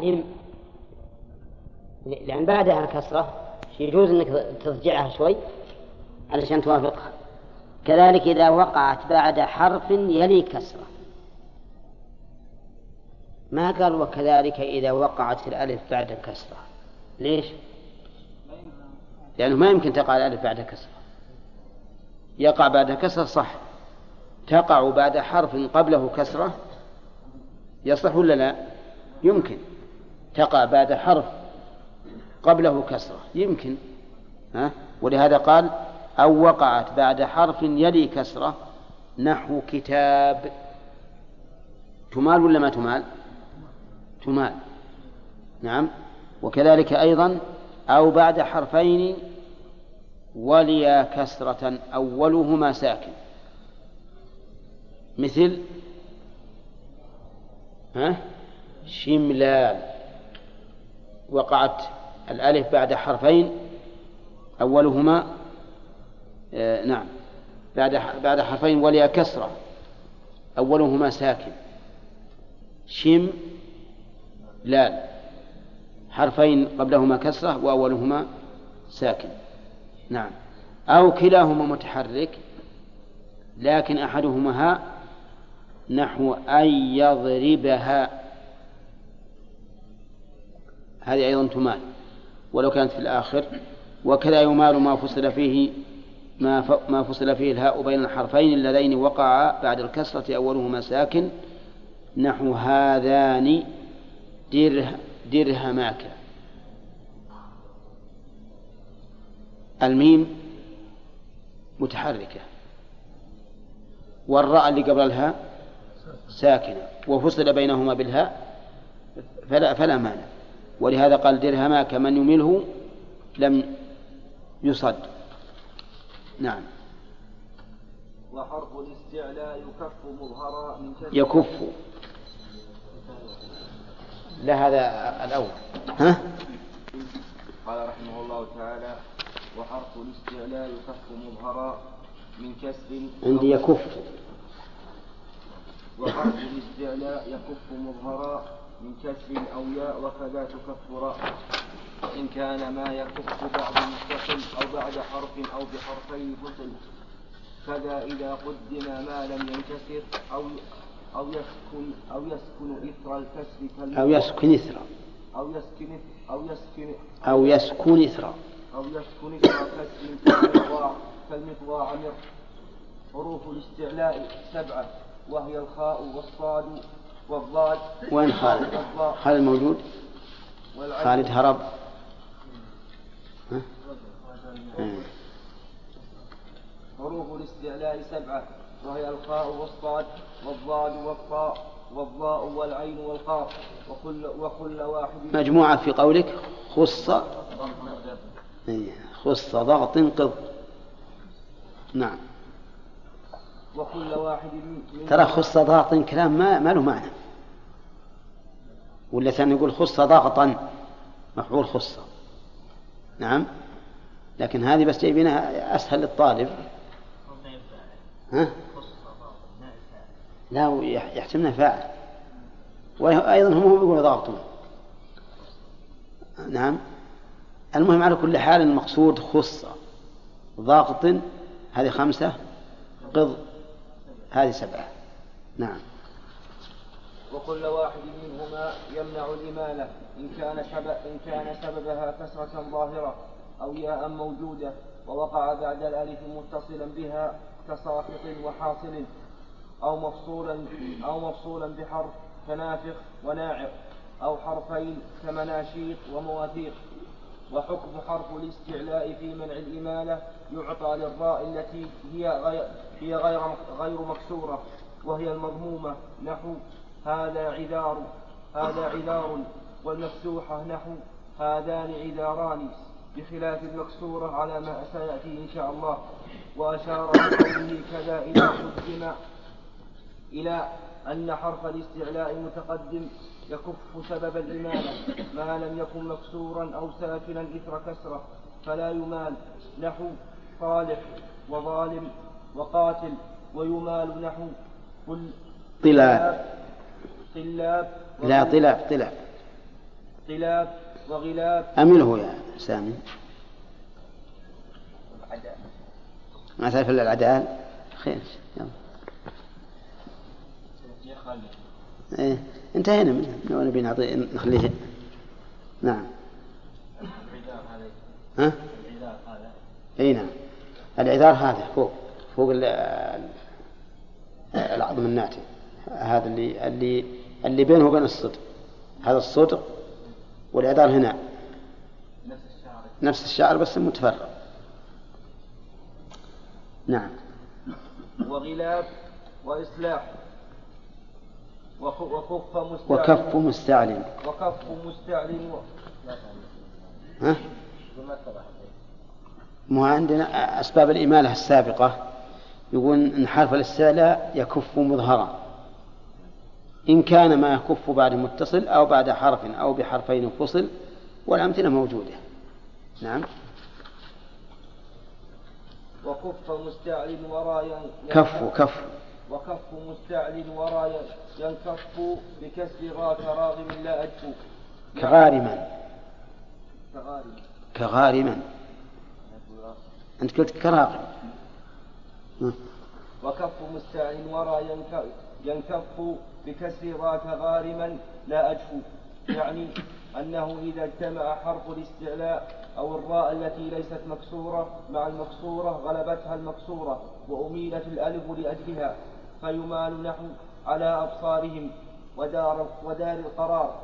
أعلم لأن بعدها كسرة يجوز أنك تضجعها شوي علشان توافقها. كذلك إذا وقعت بعد حرف يلي كسرة. ما قال وكذلك إذا وقعت الألف بعد كسرة. ليش؟ لأنه ما يمكن تقع الألف بعد كسرة. يقع بعد كسرة صح. تقع بعد حرف قبله كسرة يصح ولا لا؟ يمكن. تقع بعد حرف قبله كسرة. يمكن. ها؟ ولهذا قال أو وقعت بعد حرف يلي كسرة نحو كتاب. تمال ولا ما تمال؟ تمال. نعم. وكذلك أيضا أو بعد حرفين وليا كسرة أولهما ساكن. مثل ها؟ شملال وقعت الألف بعد حرفين أولهما آه نعم بعد بعد حرفين وليا كسرة أولهما ساكن. شم لال حرفين قبلهما كسرة وأولهما ساكن. نعم. أو كلاهما متحرك لكن أحدهما هاء نحو أن يضربها هذه أيضا تمال. ولو كانت في الآخر وكذا يمال ما فصل فيه ما ما فصل فيه الهاء بين الحرفين اللذين وقعا بعد الكسرة أولهما ساكن. نحو هذان دره درهماك. الميم متحركة. والراء اللي قبل الهاء ساكنة. وفصل بينهما بالهاء فلا فلا مانع. ولهذا قال درهماك من يمله لم يصد. نعم. وحرف الاستعلاء يكف مظهرا من يكف. لا هذا الأول. ها؟ قال رحمه الله تعالى وحرف الاستعلاء يكف مظهرا من كسر عندي يكف. وحرف الاستعلاء يكف مظهرا من كسر أو ياء وكذا تكف راء. إن كان ما يكف بعد متصل أو بعد حرف أو بحرفين فصل. كذا إذا قدم ما لم ينكسر أو أو يسكن أو يسكن إثر الكسر أو يسكن إثر. أو يسكن أو يسكن أو يسكن إثر. أو يسكن إثر كسر كالمطواع كالمطواع مر حروف الاستعلاء سبعة وهي الخاء والصاد والضاد. وين خالد؟ خالد موجود؟ خالد هرب. ها؟ حروف الاستعلاء سبعة. وهي الخاء والصاد والضاد والطاء والضاء والعين والقاف وكل وكل واحد مجموعة في قولك. خص. إيه، خص ضغط قض نعم. وكل واحد ترى خص ضغط كلام ما, ما له معنى. ولا ثاني يقول خص ضغطا مفعول خص. نعم. لكن هذه بس جايبينها أسهل للطالب. ها؟ لا يحتملها فاعل. وأيضا هم يقولون ضغط نعم. المهم على كل حال المقصود خص. ضغط هذه خمسة. قض. هذه سبعة. نعم. وكل واحد منهما يمنع الإمالة إن كان سبب إن كان سببها كسرة ظاهرة أو ياء موجودة ووقع بعد الألف متصلا بها كساقط وحاصل أو مفصولا أو مفصولا بحرف كنافخ وناعق أو حرفين كمناشيط ومواثيق. وحكم حرف الاستعلاء في منع الإمالة يعطى للراء التي هي غير هي غير غير مكسورة وهي المضمومة. نحو هذا عذار هذا عذار والمفتوحة نحو هذان عذاران بخلاف المكسورة على ما سيأتي إن شاء الله. وأشار بقوله كذا إذا قدم إلى أن حرف الاستعلاء المتقدم يكف سبب الإمالة ما لم يكن مكسورا أو ساكنا إثر كسرة فلا يمال. نحو صالح وظالم وقاتل ويمال. نحو قل طلاب طلاب لا طلاب طلاب. غلاب وغلاب. أمله يا سامي. ما تعرف إلا العدال؟ خير يلا. إيه انتهينا منه لو نبي نعطي نخليه؟ نعم. ها؟ إي نعم. العذار هذا فوق فوق العظم الناتج. هذا اللي اللي اللي بينه وبين الصدر هذا الصدر والعذار هنا. نفس الشعر نفس الشعر بس متفرق. نعم. وغلاب وإصلاح. وكف مستعلن. وكف مستعلن. وكف مستعلن. ها؟ مو عندنا أسباب الإمالة السابقة. يقول إن حرف الاستعلاء يكف مظهرا. إن كان ما يكف بعد متصل أو بعد حرف أو بحرفين فصل والأمثلة موجودة. نعم. وكف مستعل وراء كف كف. وكف مستعل وراء ينكف بكسر غا كراغم لا أجفو كغارما. كغارم. كغارما. أنت قلت كراغم. وكف مستعل وراء ينكف. بكسر غا كغارما لا أجفو يعني أنه إذا اجتمع حرف الاستعلاء أو الراء التي ليست مكسورة مع المكسورة غلبتها المكسورة وأميلت الألف لأجلها فيمال نحو على أبصارهم ودار, ودار القرار.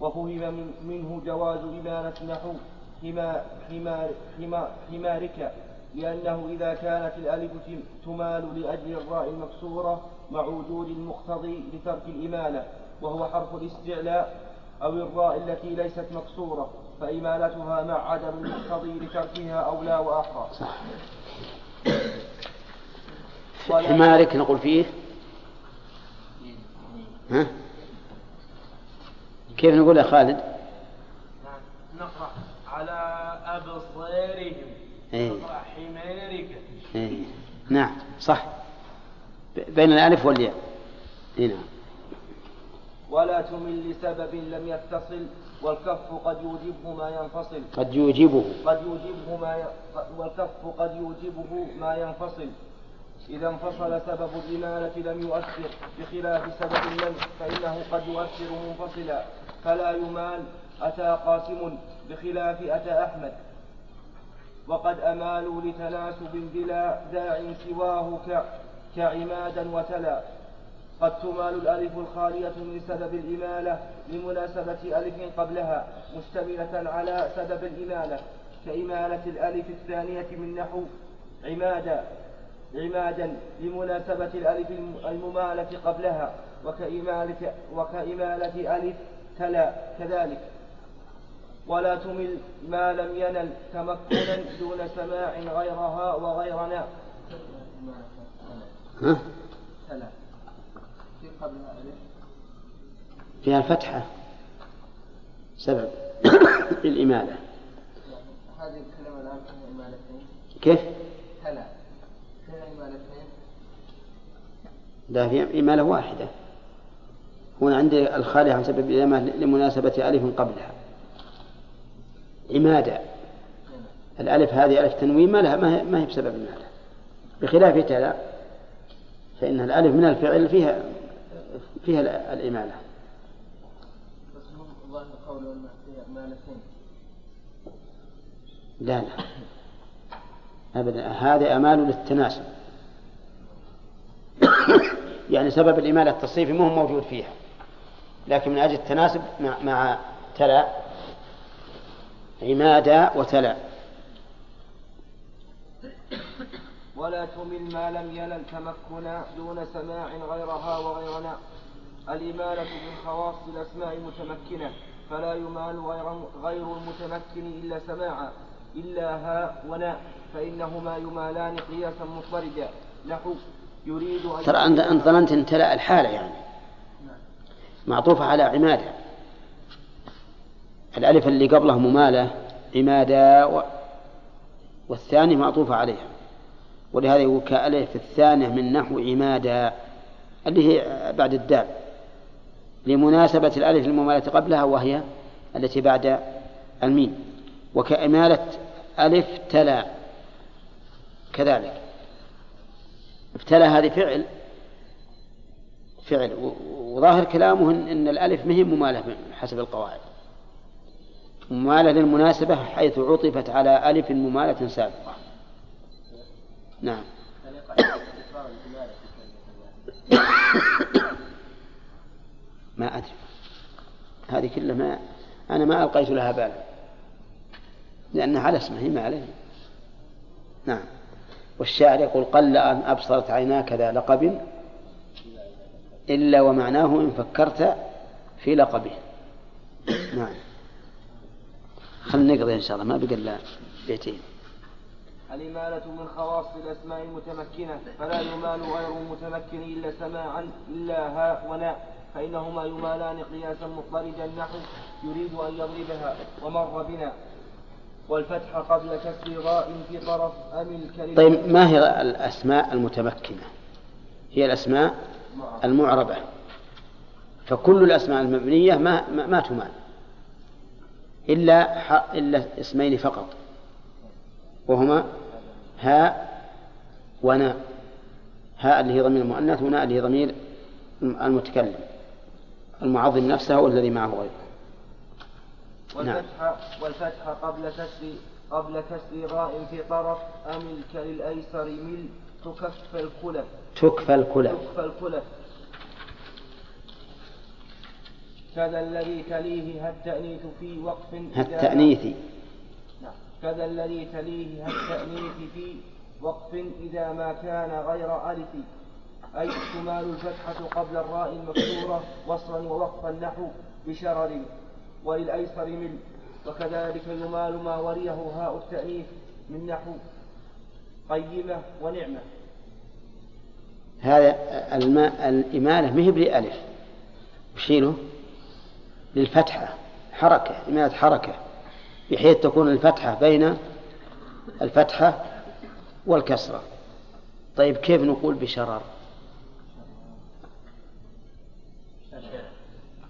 وفهم منه جواز إمالة نحو حمار, حمار, حمارك لأنه إذا كانت الألف تمال لأجل الراء المكسورة مع وجود المقتضي لترك الإمالة وهو حرف الاستعلاء أو الراء التي ليست مكسورة فإمالتها مع عدم المقتضي لتركها أولى وأحرى صح حمارك نقول فيه ها؟ كيف نقول يا خالد؟ نقرأ على أبصارهم إيه. نقرأ حمارك إيه. نعم صح بين الألف والياء. إيه نعم. ولا تمل لسبب لم يتصل والكف قد يوجبه ما ينفصل. قد يوجبه. قد يوجبه ما ي... والكف قد يوجبه ما ينفصل. إذا انفصل سبب الإمالة لم يؤثر بخلاف سبب المنع فإنه قد يؤثر منفصلا. فلا يمال أتى قاسم بخلاف أتى أحمد. وقد أمالوا لتناسب بلا داع سواه ك... كعمادا وتلا. قد تمال الألف الخالية من سبب الإمالة لمناسبة ألف قبلها مشتملة على سبب الإمالة كإمالة الألف الثانية من نحو عمادا عمادا لمناسبة الألف الممالة قبلها وكإمالة, وكإمالة ألف تلا كذلك. ولا تمل ما لم ينل تمكنا دون سماع غيرها وغيرنا. تلا قبلها ألف فيها الفتحة. سبب. للإمالة هذه الكلمة الآن فيها إمالتين. كيف؟ هلا. فيها إمالتين. لا فيها إمالة واحدة. هنا عندي الخالي عن سبب الإمامة لمناسبة ألف قبلها. عمادة الألف هذه ألف تنوين ما لها ما هي بسبب المالة بخلاف تلا فإن الألف من الفعل فيها فيها الإمالة. بس لا لا. أبدا. هذا أمال للتناسب. يعني سبب الإمالة التصريفي مو موجود فيها. لكن من أجل التناسب مع, مع تلا عمادا وتلا. ولا تمل ما لم ينل تمكنا دون سماع غيرها وغيرنا. الإمالة من خواص الأسماء متمكنة فلا يمال غير المتمكن إلا سماعا إلا ها ونا فإنهما يمالان قياسا مضطردا. نحو يريد أن ترى أنت ظننت أن تلأ الحالة يعني. معطوفة على عمادة. الألف اللي قبله ممالة عمادة و... والثاني معطوفة عليها. ولهذا يقول كألف الثانية من نحو عمادة اللي هي بعد الدال. لمناسبة الألف الممالة قبلها وهي التي بعد الميم. وكإمالة ألف تلا. كذلك. ابتلى هذه فعل فعل. وظاهر كلامه إن الألف مهم ممالة حسب القواعد. ممالة للمناسبة حيث عطفت على ألف ممالة سابقة. نعم. ما أدري. هذه كلها ما أنا ما ألقيت لها بالا. لأنها على اسمه ما عليه. نعم. والشاعر يقول قل أن أبصرت عيناك ذا لقب إلا ومعناه إن فكرت في لقبه. نعم. خلنا نقضي إن شاء الله ما بقى إلا بيتين الإمالة من خواص الأسماء المتمكنة فلا يمال غير المتمكن إلا سماعا إلا هاء وناء فإنهما يمالان قياسا مضطردا نحو يريد أن يضربها ومر بنا. والفتح قبل كسر راء في طرف أم الكلمة. طيب ما هي الأسماء المتمكنة؟ هي الأسماء المعربة. فكل الأسماء المبنية ما ما, ما تمال. إلا إلا اسمين فقط. وهما هاء وناء هاء اللي هي ضمير المؤنث وناء اللي هي ضمير المتكلم. المعظم نفسه والذي معه غيره. والفتح نعم. والفتح قبل كسر قبل كسر راء في طرف أملك للأيسر مل تكف الكلف. تكفى الكلف. تكفى الكلف. كذا الذي تليه التأنيث في وقف التأنيث كذا الذي تليه التأنيث في وقف إذا ما كان غير ألف. أي تمال الفتحة قبل الراء المكسورة وصلا ووقفا نحو بشرر وللأيسر من. وكذلك يمال ما وليه هاء التأنيث من نحو قيمة ونعمة. هذا الماء الإمالة مهب لألف وشيله للفتحة حركة إمالة حركة. بحيث تكون الفتحة بين الفتحة والكسرة. طيب كيف نقول بشرر؟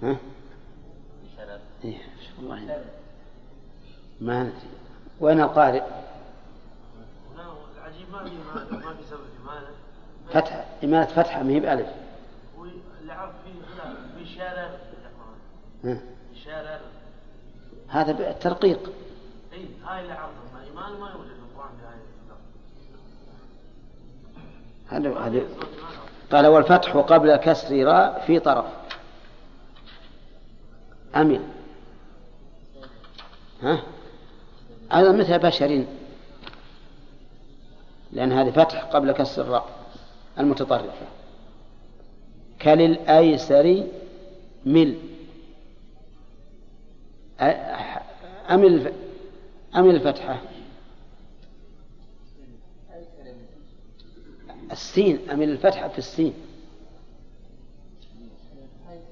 ها؟ إيه ما ندري وين القارئ؟ العجيب ما في ما في سبب إمالة فتحة إمالة فتحة ما هي بألف. والعرض فيه في شارع. شارع. هذا بالترقيق. اي هاي اللي إيمان ما يوجد بهاي هذا قال والفتح قبل كسر راء في طرف. أمل ها؟ أيضا مثل بشر. لأن هذه فتح قبل كسر الراء المتطرفة. كللأيسر مل. أم أم الفتحة؟ السين أم الفتحة في السين.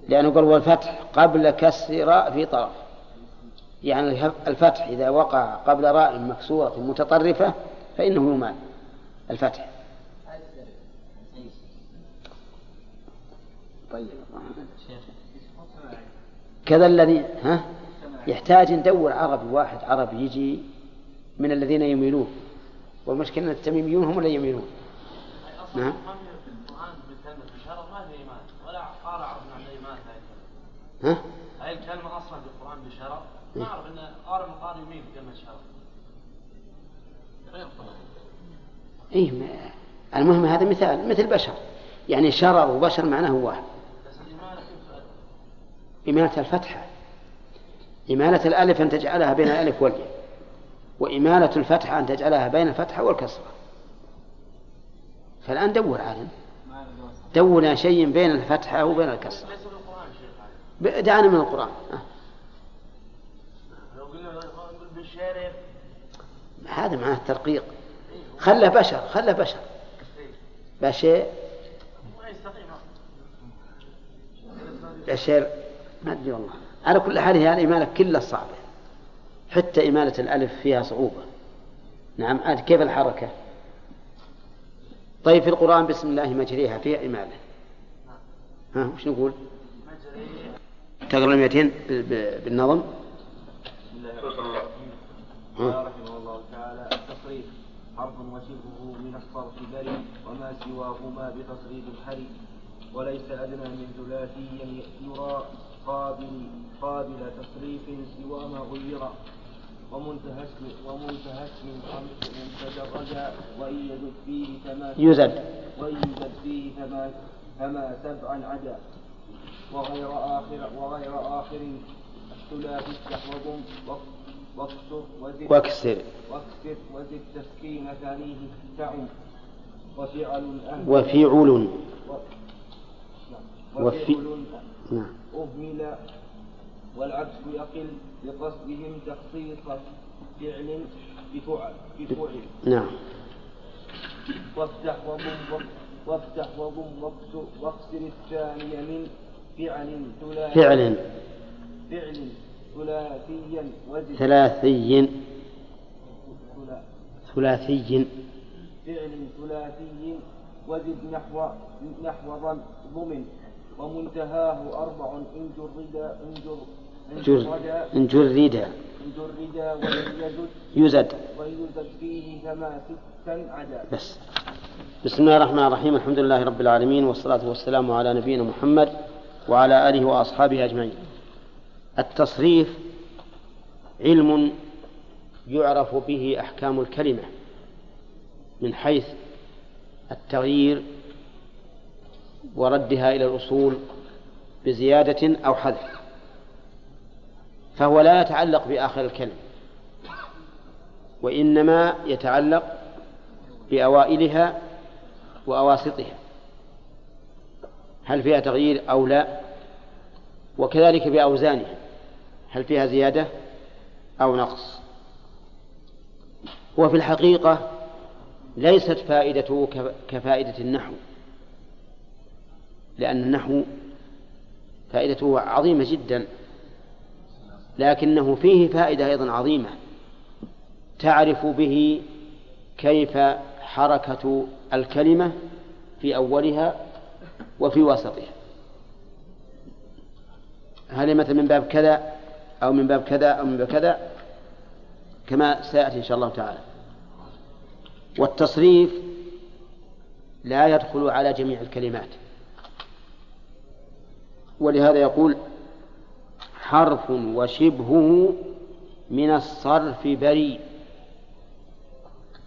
لأنه قال والفتح قبل كسر راء في طرف. يعني الفتح إذا وقع قبل راء مكسورة متطرفة فإنه يمال. الفتح. طيب. كذا الذي ها؟ يحتاج ندور عربي واحد عربي يجي من الذين يميلون. والمشكلة أن التميميون هم اللي يميلون. نعم. ها؟ هاي الكلمة أصلا في القرآن بشرف ما أعرف أن قارئ من قارئ يمين كلمة شرف إيه المهم هذا مثال مثل بشر. يعني شرر وبشر معناه واحد. إمالة الفتحة. إمالة الألف أن تجعلها بين الألف والياء وإمالة الفتحة أن تجعلها بين الفتحة والكسرة. فالآن دور عالم دور شيء بين الفتحة وبين الكسرة. دعنا من القرآن. هذا معناه الترقيق. خله بشر خله بشر. بشر بشر ما أدري والله. على كل حال هي الإمالة كلها صعبة. حتى إمالة الألف فيها صعوبة. نعم كيف الحركة؟ طيب في القرآن بسم الله مجريها فيها إمالة ها وش نقول؟ تقرأ المئتين بالنظم؟ قال رحمه الله تعالى التصريف حرف وشبهه من الصرف بري وما سواهما بتصريف الحري وليس أدنى من ثلاثي يرى قابل قابل تصريف سوى ما غير. ومنتهى اسم ومنتهى اسم خمس تدرجا وإن يزد فيه فما يزد وإن يزد فيه فما فما سبعا عدا. وغير آخر وغير آخر الثلاثي استحوض واكسر وزد واكسر. واكسر وزد تسكين ثانية تعم. وفعل أهل وفعل. وفعل نعم. أهمل والعكس يقل لقصدهم تخصيص فعل بفعل بفعل. نعم. وافتح وضم وافتح وضم واكسر الثاني من فعل ثلاثي فعل. فعل ثلاثيا وزد ثلاثي. ثلا- ثلاثي. فعل ثلاثي وزد نحو نحو ضم ضمن ومنتهاه أربع إن جرد إن جر إن جر جرد إن جرد. إن جرد وإن يزد يزد وإن يزد فيه فما ستا عدا. بس. بسم الله الرحمن الرحيم. الحمد لله رب العالمين والصلاة والسلام على نبينا محمد وعلى آله وأصحابه أجمعين. التصريف علم يعرف به أحكام الكلمة من حيث التغيير وردها إلى الأصول بزيادة أو حذف فهو لا يتعلق بآخر الكلمة وإنما يتعلق بأوائلها وأواسطها هل فيها تغيير أو لا؟ وكذلك بأوزانها هل فيها زيادة أو نقص؟ وفي الحقيقة ليست فائدته كف- كفائدة النحو. لأن النحو فائدته عظيمة جدا لكنه فيه فائدة أيضا عظيمة. تعرف به كيف حركة الكلمة في أولها وفي وسطها. هل مثلا من باب كذا أو من باب كذا أو من باب كذا؟ كما سيأتي إن شاء الله تعالى. والتصريف لا يدخل على جميع الكلمات. ولهذا يقول حرف وشبهه من الصرف بريء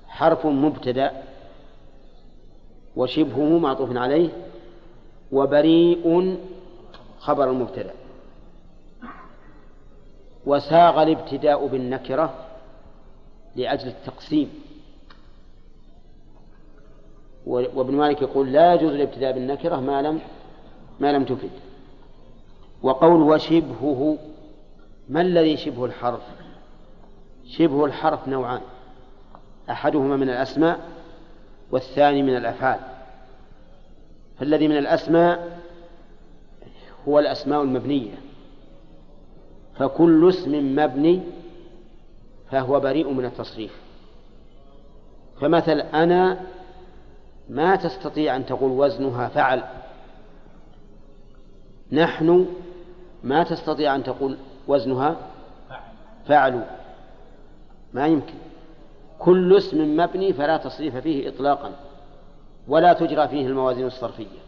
حرف مبتدأ وشبهه معطوف عليه وبريء خبر المبتدأ. وساغ الابتداء بالنكرة لأجل التقسيم. وابن مالك يقول لا يجوز الابتداء بالنكرة ما لم ما لم تفد. وقول وشبهه ما الذي شبه الحرف؟ شبه الحرف نوعان أحدهما من الأسماء والثاني من الأفعال. فالذي من الأسماء هو الأسماء المبنية. فكل اسم مبني فهو بريء من التصريف. فمثل أنا ما تستطيع أن تقول وزنها فعل. نحن ما تستطيع أن تقول وزنها فعلوا ما يمكن. كل اسم مبني فلا تصريف فيه إطلاقا ولا تجرى فيه الموازين الصرفية.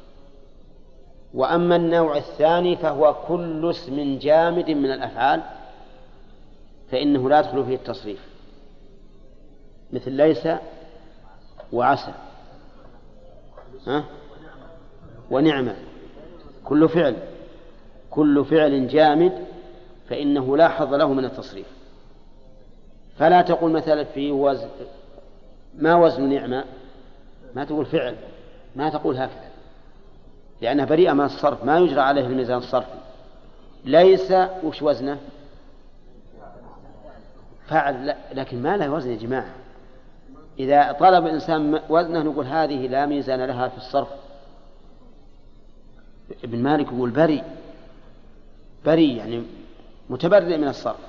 وأما النوع الثاني فهو كل اسم جامد من الأفعال فإنه لا يدخل فيه التصريف. مثل ليس وعسى. ها؟ ونعمة كل فعل. كل فعل جامد فإنه لا حظ له من التصريف. فلا تقول مثلا في وزن ما وزن نعمة؟ ما تقول فعل ما تقول هكذا. لأنها بريئة من الصرف ما يجرى عليه الميزان الصرفي ليس وش وزنه؟ فعل لكن ما له وزن يا جماعة. إذا طلب الإنسان وزنه نقول هذه لا ميزان لها في الصرف. ابن مالك يقول بري بري يعني متبرئ من الصرف.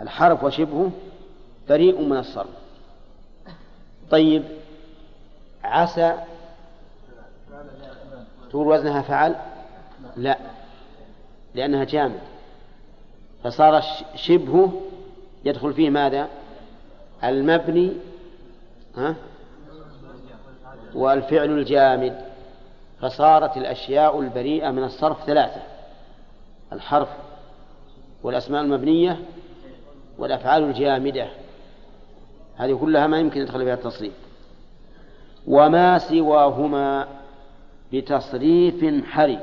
الحرف وشبهه بريء من الصرف. طيب عسى تقول وزنها فعل؟ لا لأنها جامد. فصار شبهه يدخل فيه ماذا؟ المبني ها؟ والفعل الجامد. فصارت الأشياء البريئة من الصرف ثلاثة. الحرف والأسماء المبنية والأفعال الجامدة. هذه كلها ما يمكن يدخل فيها التصريف. وما سواهما بتصريف حري.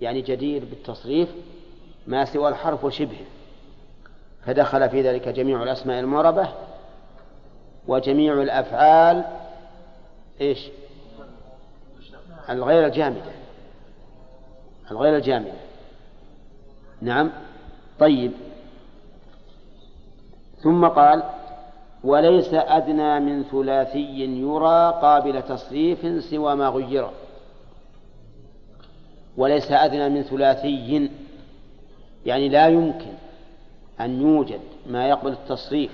يعني جدير بالتصريف ما سوى الحرف وشبهه. فدخل في ذلك جميع الأسماء المعربة وجميع الأفعال إيش؟ الغير الجامدة. الغير الجامدة نعم. طيب. ثم قال وليس أدنى من ثلاثي يرى قابل تصريف سوى ما غير. وليس أدنى من ثلاثي يعني لا يمكن أن يوجد ما يقبل التصريف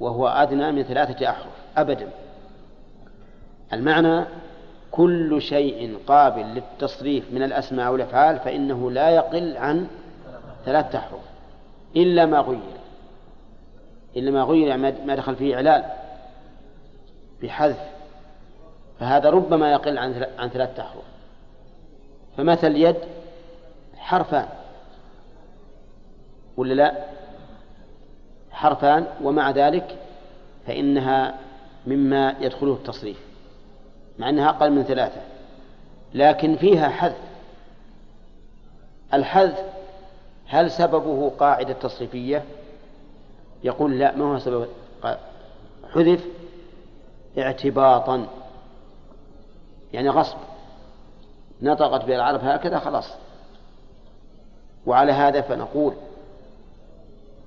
وهو أدنى من ثلاثة أحرف أبدا. المعنى كل شيء قابل للتصريف من الأسماء والأفعال فإنه لا يقل عن ثلاثة أحرف إلا ما غير. إلا ما غير يعني ما دخل فيه إعلال بحذف. فهذا ربما يقل عن عن ثلاثة أحرف فمثل يد حرفان. ولا لا؟ حرفان. ومع ذلك فإنها مما يدخله التصريف. مع أنها أقل من ثلاثة لكن فيها حذف. الحذف هل سببه قاعدة تصريفية؟ يقول لا ما هو سبب؟ حذف اعتباطا يعني غصب. نطقت به العرب هكذا خلاص. وعلى هذا فنقول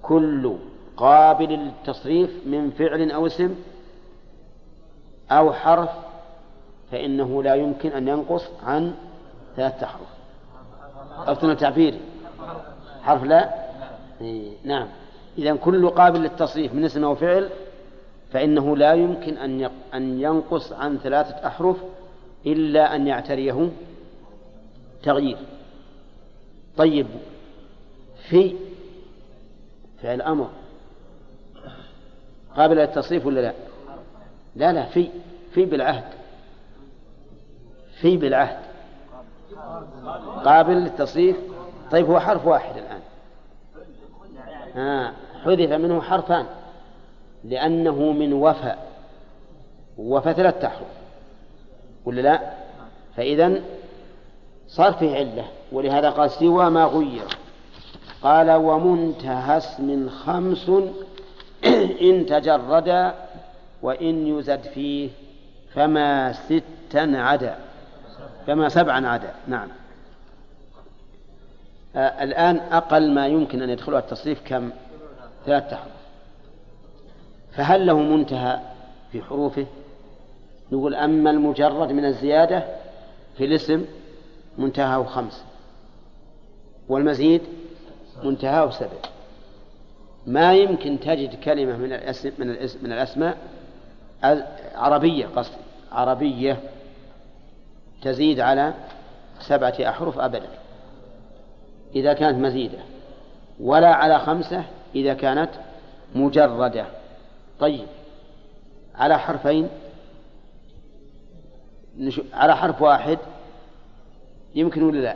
كل قابل للتصريف من فعل أو اسم أو حرف فإنه لا يمكن أن ينقص عن ثلاثة أحرف أو تعبيري حرف لا؟ نعم. إذا كل قابل للتصريف من اسم أو فعل فإنه لا يمكن أن ينقص عن ثلاثة أحرف إلا أن يعتريه تغيير. طيب في فعل أمر. قابل للتصريف ولا لا؟ لا لا في في بالعهد. في بالعهد. قابل للتصريف؟ طيب هو حرف واحد الآن. آه حذف منه حرفان. لأنه من وفى وفى ثلاثة أحرف ولا لا؟ فإذا صار فيه علة. ولهذا قال سوى ما غير. قال ومنتهى اسم خمس إن تجردا وإن يزد فيه فما ستا عدا. فما سبعا عدا نعم. آه الآن أقل ما يمكن أن يدخلها التصريف كم؟ ثلاثة أحرف فهل له منتهى في حروفه؟ نقول أما المجرد من الزيادة في الاسم منتهاه خمس. والمزيد منتهاه سبع. ما يمكن تجد كلمة من الاسم من الاسم من الأسماء عربية قصد عربية تزيد على سبعة أحرف أبدا. إذا كانت مزيدة. ولا على خمسة إذا كانت مجردة. طيب. على حرفين. على حرف واحد. يمكن ولا لا؟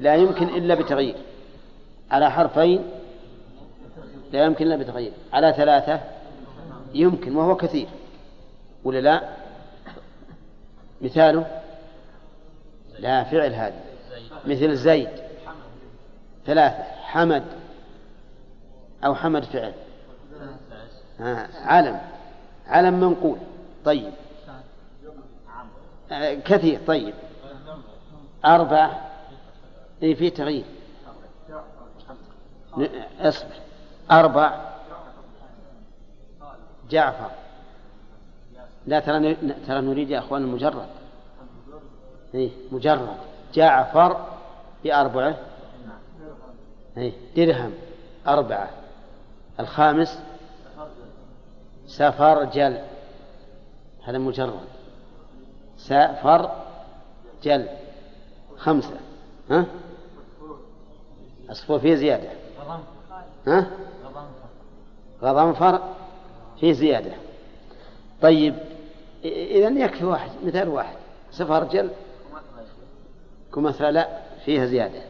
لا يمكن إلا بتغيير. على حرفين. لا يمكن إلا بتغيير. على ثلاثة. يمكن وهو كثير. ولا لا؟ مثاله؟ لا فعل هذا. مثل زيد. ثلاثة. حمد. أو حمد فعل. آه علم. علم منقول. طيب. آه كثير. طيب. أربع. إيه في تغيير. اصبر. أربع. جعفر. لا ترى ترى نريد يا أخوان المجرد إيه مجرد. جعفر بأربعة. إيه درهم أربعة. الخامس سفرجل هذا مجرد. سفرجل خمسة. ها؟ أصفر فيه زيادة. ها؟ غضنفر فيه زيادة. طيب إذا يكفي واحد مثال واحد. سفرجل كمثرى لا فيها زيادة.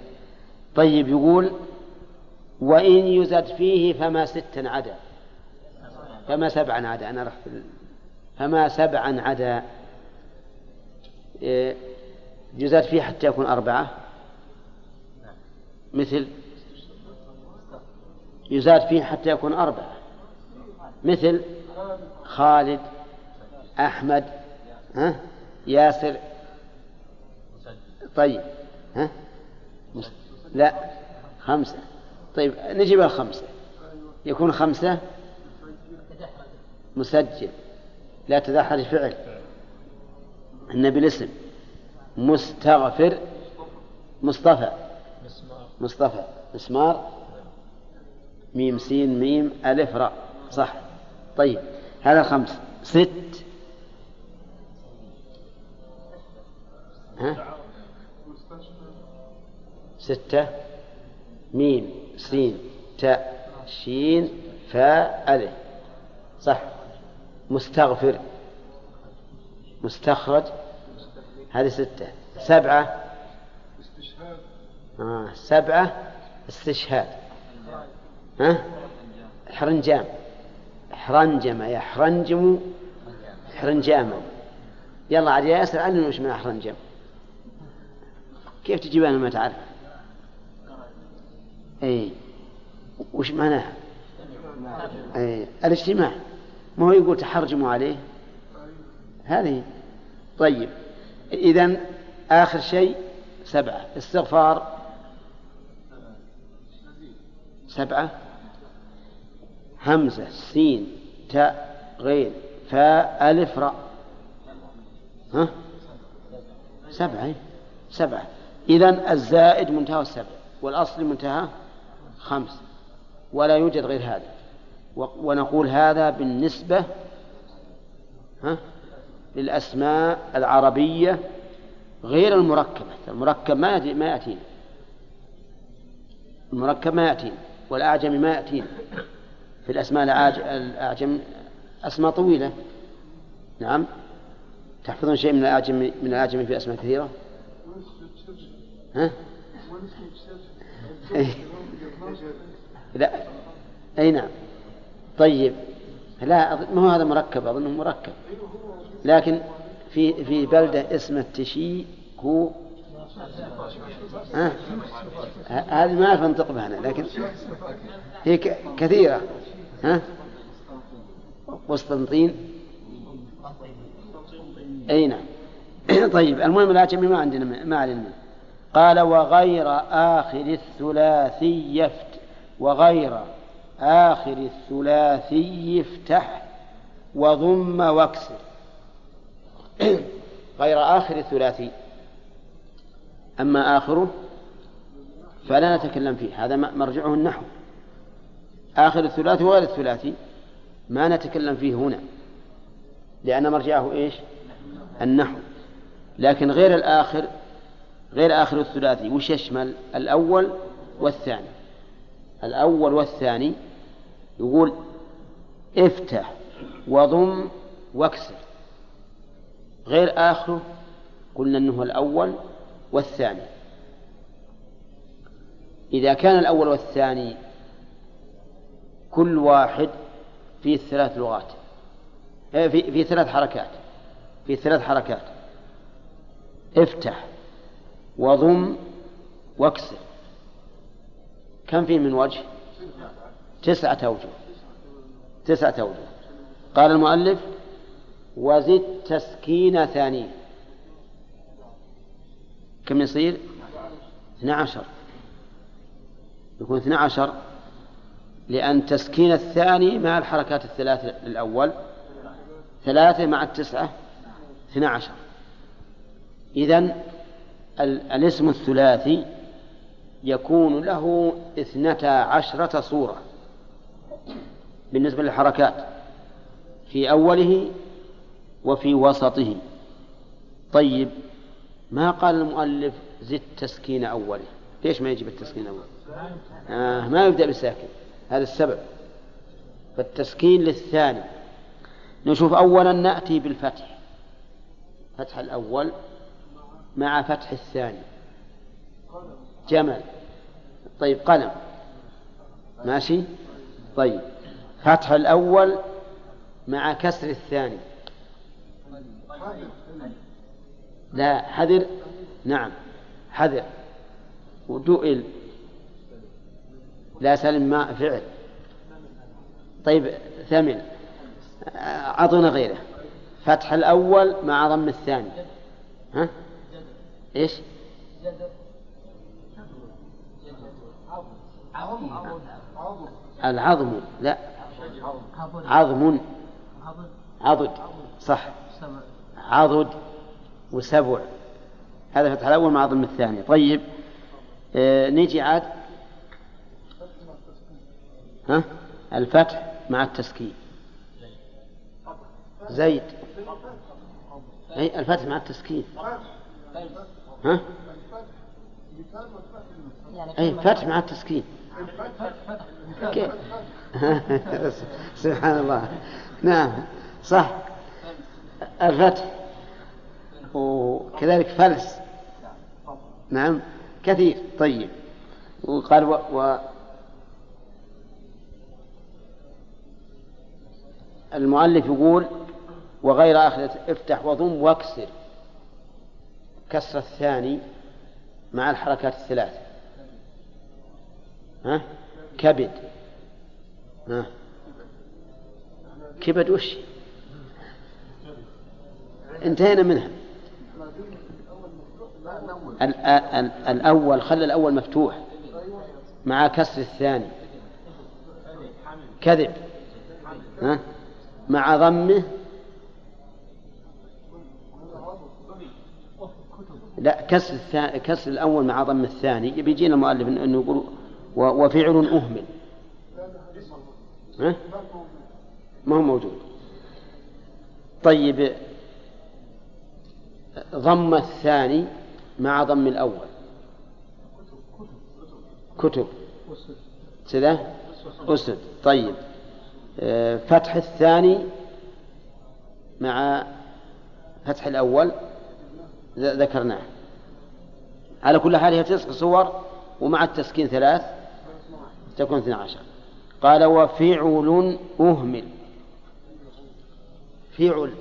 طيب يقول وإن يزد فيه فما ستا عدا. فما سبعا عدا. أنا رحت فما سبعا عدا. إيه، يزاد فيه حتى يكون أربعة. مثل يزاد فيه حتى يكون أربعة. مثل خالد أحمد ها؟ ياسر. طيب ها؟ لا خمسة. طيب نجيب الخمسة. يكون خمسة؟ مسجل. لا تدخل فعل النبي الاسم. مستغفر. مصطفى. مصطفى. مسمار. ميم سين ميم ألف راء. صح. طيب هذا خمس ست. ها؟ ستة. ميم. سين. تاء. شين. فاء. ألف. صح. مستغفر. مستخرج. هذه ستة. سبعة. آه. سبعة. استشهاد. ها؟ حرنجام. حرنجم. يحرنجم حرنجاما يلا عاد يا ياسر علمنا وش من حرنجم. كيف تجيبها ما تعرف؟ اي وش معناها؟ اي الاجتماع. ما هو يقول تحرجموا عليه؟ هذه. طيب. إذا آخر شيء سبعة. استغفار. سبعة. همزة سين تاء غين فاء ألف راء. ها؟ سبعة. سبعة. إذا الزائد منتهى السبع والأصل منتهى خمس ولا يوجد غير هذا. ونقول هذا بالنسبة ها للأسماء العربية غير المركبة. المركب ما يأتي ما يأتينا. المركب ما يأتينا والأعجم ما يأتينا. في الأسماء الأعجم أسماء طويلة. نعم. تحفظون شيء من الأعجم من الأعجم في أسماء كثيرة؟ ها؟ لا. أي نعم. طيب. لا ما هو هذا مركب؟ أظنه مركب. لكن في في بلدة اسمها تشيكو ها؟ هذه ما أعرف أنطق بها أنا لكن هي كثيرة. ها؟ قسطنطين. أي نعم. طيب. المهم الآتمي ما عندنا ما علمنا قال وغير آخر الثلاثي يفت وغير آخر الثلاثي افتح وضم واكسر. غير آخر الثلاثي. أما آخره فلا نتكلم فيه هذا مرجعه النحو. آخر الثلاثي وغير الثلاثي ما نتكلم فيه هنا لأن مرجعه إيش؟ النحو. لكن غير الآخر غير آخر الثلاثي وش يشمل؟ الأول والثاني. الأول والثاني يقول افتح وضم واكسر. غير آخره قلنا أنه الأول والثاني. إذا كان الأول والثاني كل واحد فيه ثلاث لغات آه، في, في ثلاث حركات في ثلاث حركات. افتح وضم واكسر. كم فيه من وجه؟ تسعة أوجه. تسعة أوجه. قال المؤلف وزد تسكين ثاني كم يصير؟ اثنى عشر. يكون اثنى عشر لأن تسكين الثاني مع الحركات الثلاث الأول. ثلاثة مع التسعة اثنى عشر. إذن الاسم الثلاثي يكون له اثنتا عشرة صورة بالنسبة للحركات في أوله وفي وسطه. طيب ما قال المؤلف زد تسكين أوله؟ ليش ما يجب التسكين أوله؟ آه ما يبدأ بالساكن. هذا السبب. فالتسكين للثاني. نشوف أولا نأتي بالفتح. فتح الأول. مع فتح الثاني. جمل. طيب قلم. ماشي؟ طيب. فتح الأول مع كسر الثاني. لا حذر. نعم حذر. ودؤل لا سلم ما فعل. طيب ثمن. أعطنا غيره. فتح الأول مع ضم الثاني. ها؟ إيش؟ العظم لا. عظم. عضد صح. عضد وسبع. هذا فتح الأول مع ضم الثاني. طيب آه نيجي عاد. ها؟ الفتح مع التسكين. زيد. أي الفتح مع التسكين. ها؟ أي فتح مع التسكين. سبحان الله. نعم صح. الفتح. وكذلك فلس. نعم كثير. طيب. وقال و, و. المؤلف يقول وغير آخر افتح وضم واكسر. كسر الثاني مع الحركات الثلاث. ها؟ كبد. ها؟ كبد وش؟ انتهينا منها. الأول خلى الأول مفتوح. مع كسر الثاني. كذب. ها؟ مع ضمه لا كسر كسر الأول مع ضم الثاني بيجينا المؤلف أنه يقول وفعل أهمل. ها؟ ما هو موجود. طيب ضم الثاني مع ضم الأول. كتب. كذا؟ أسد. طيب. فتح الثاني مع فتح الأول ذكرناه. على كل حال هي تسع صور ومع التسكين ثلاث تكون اثنى عشر. قال وفعل أهمل. فعل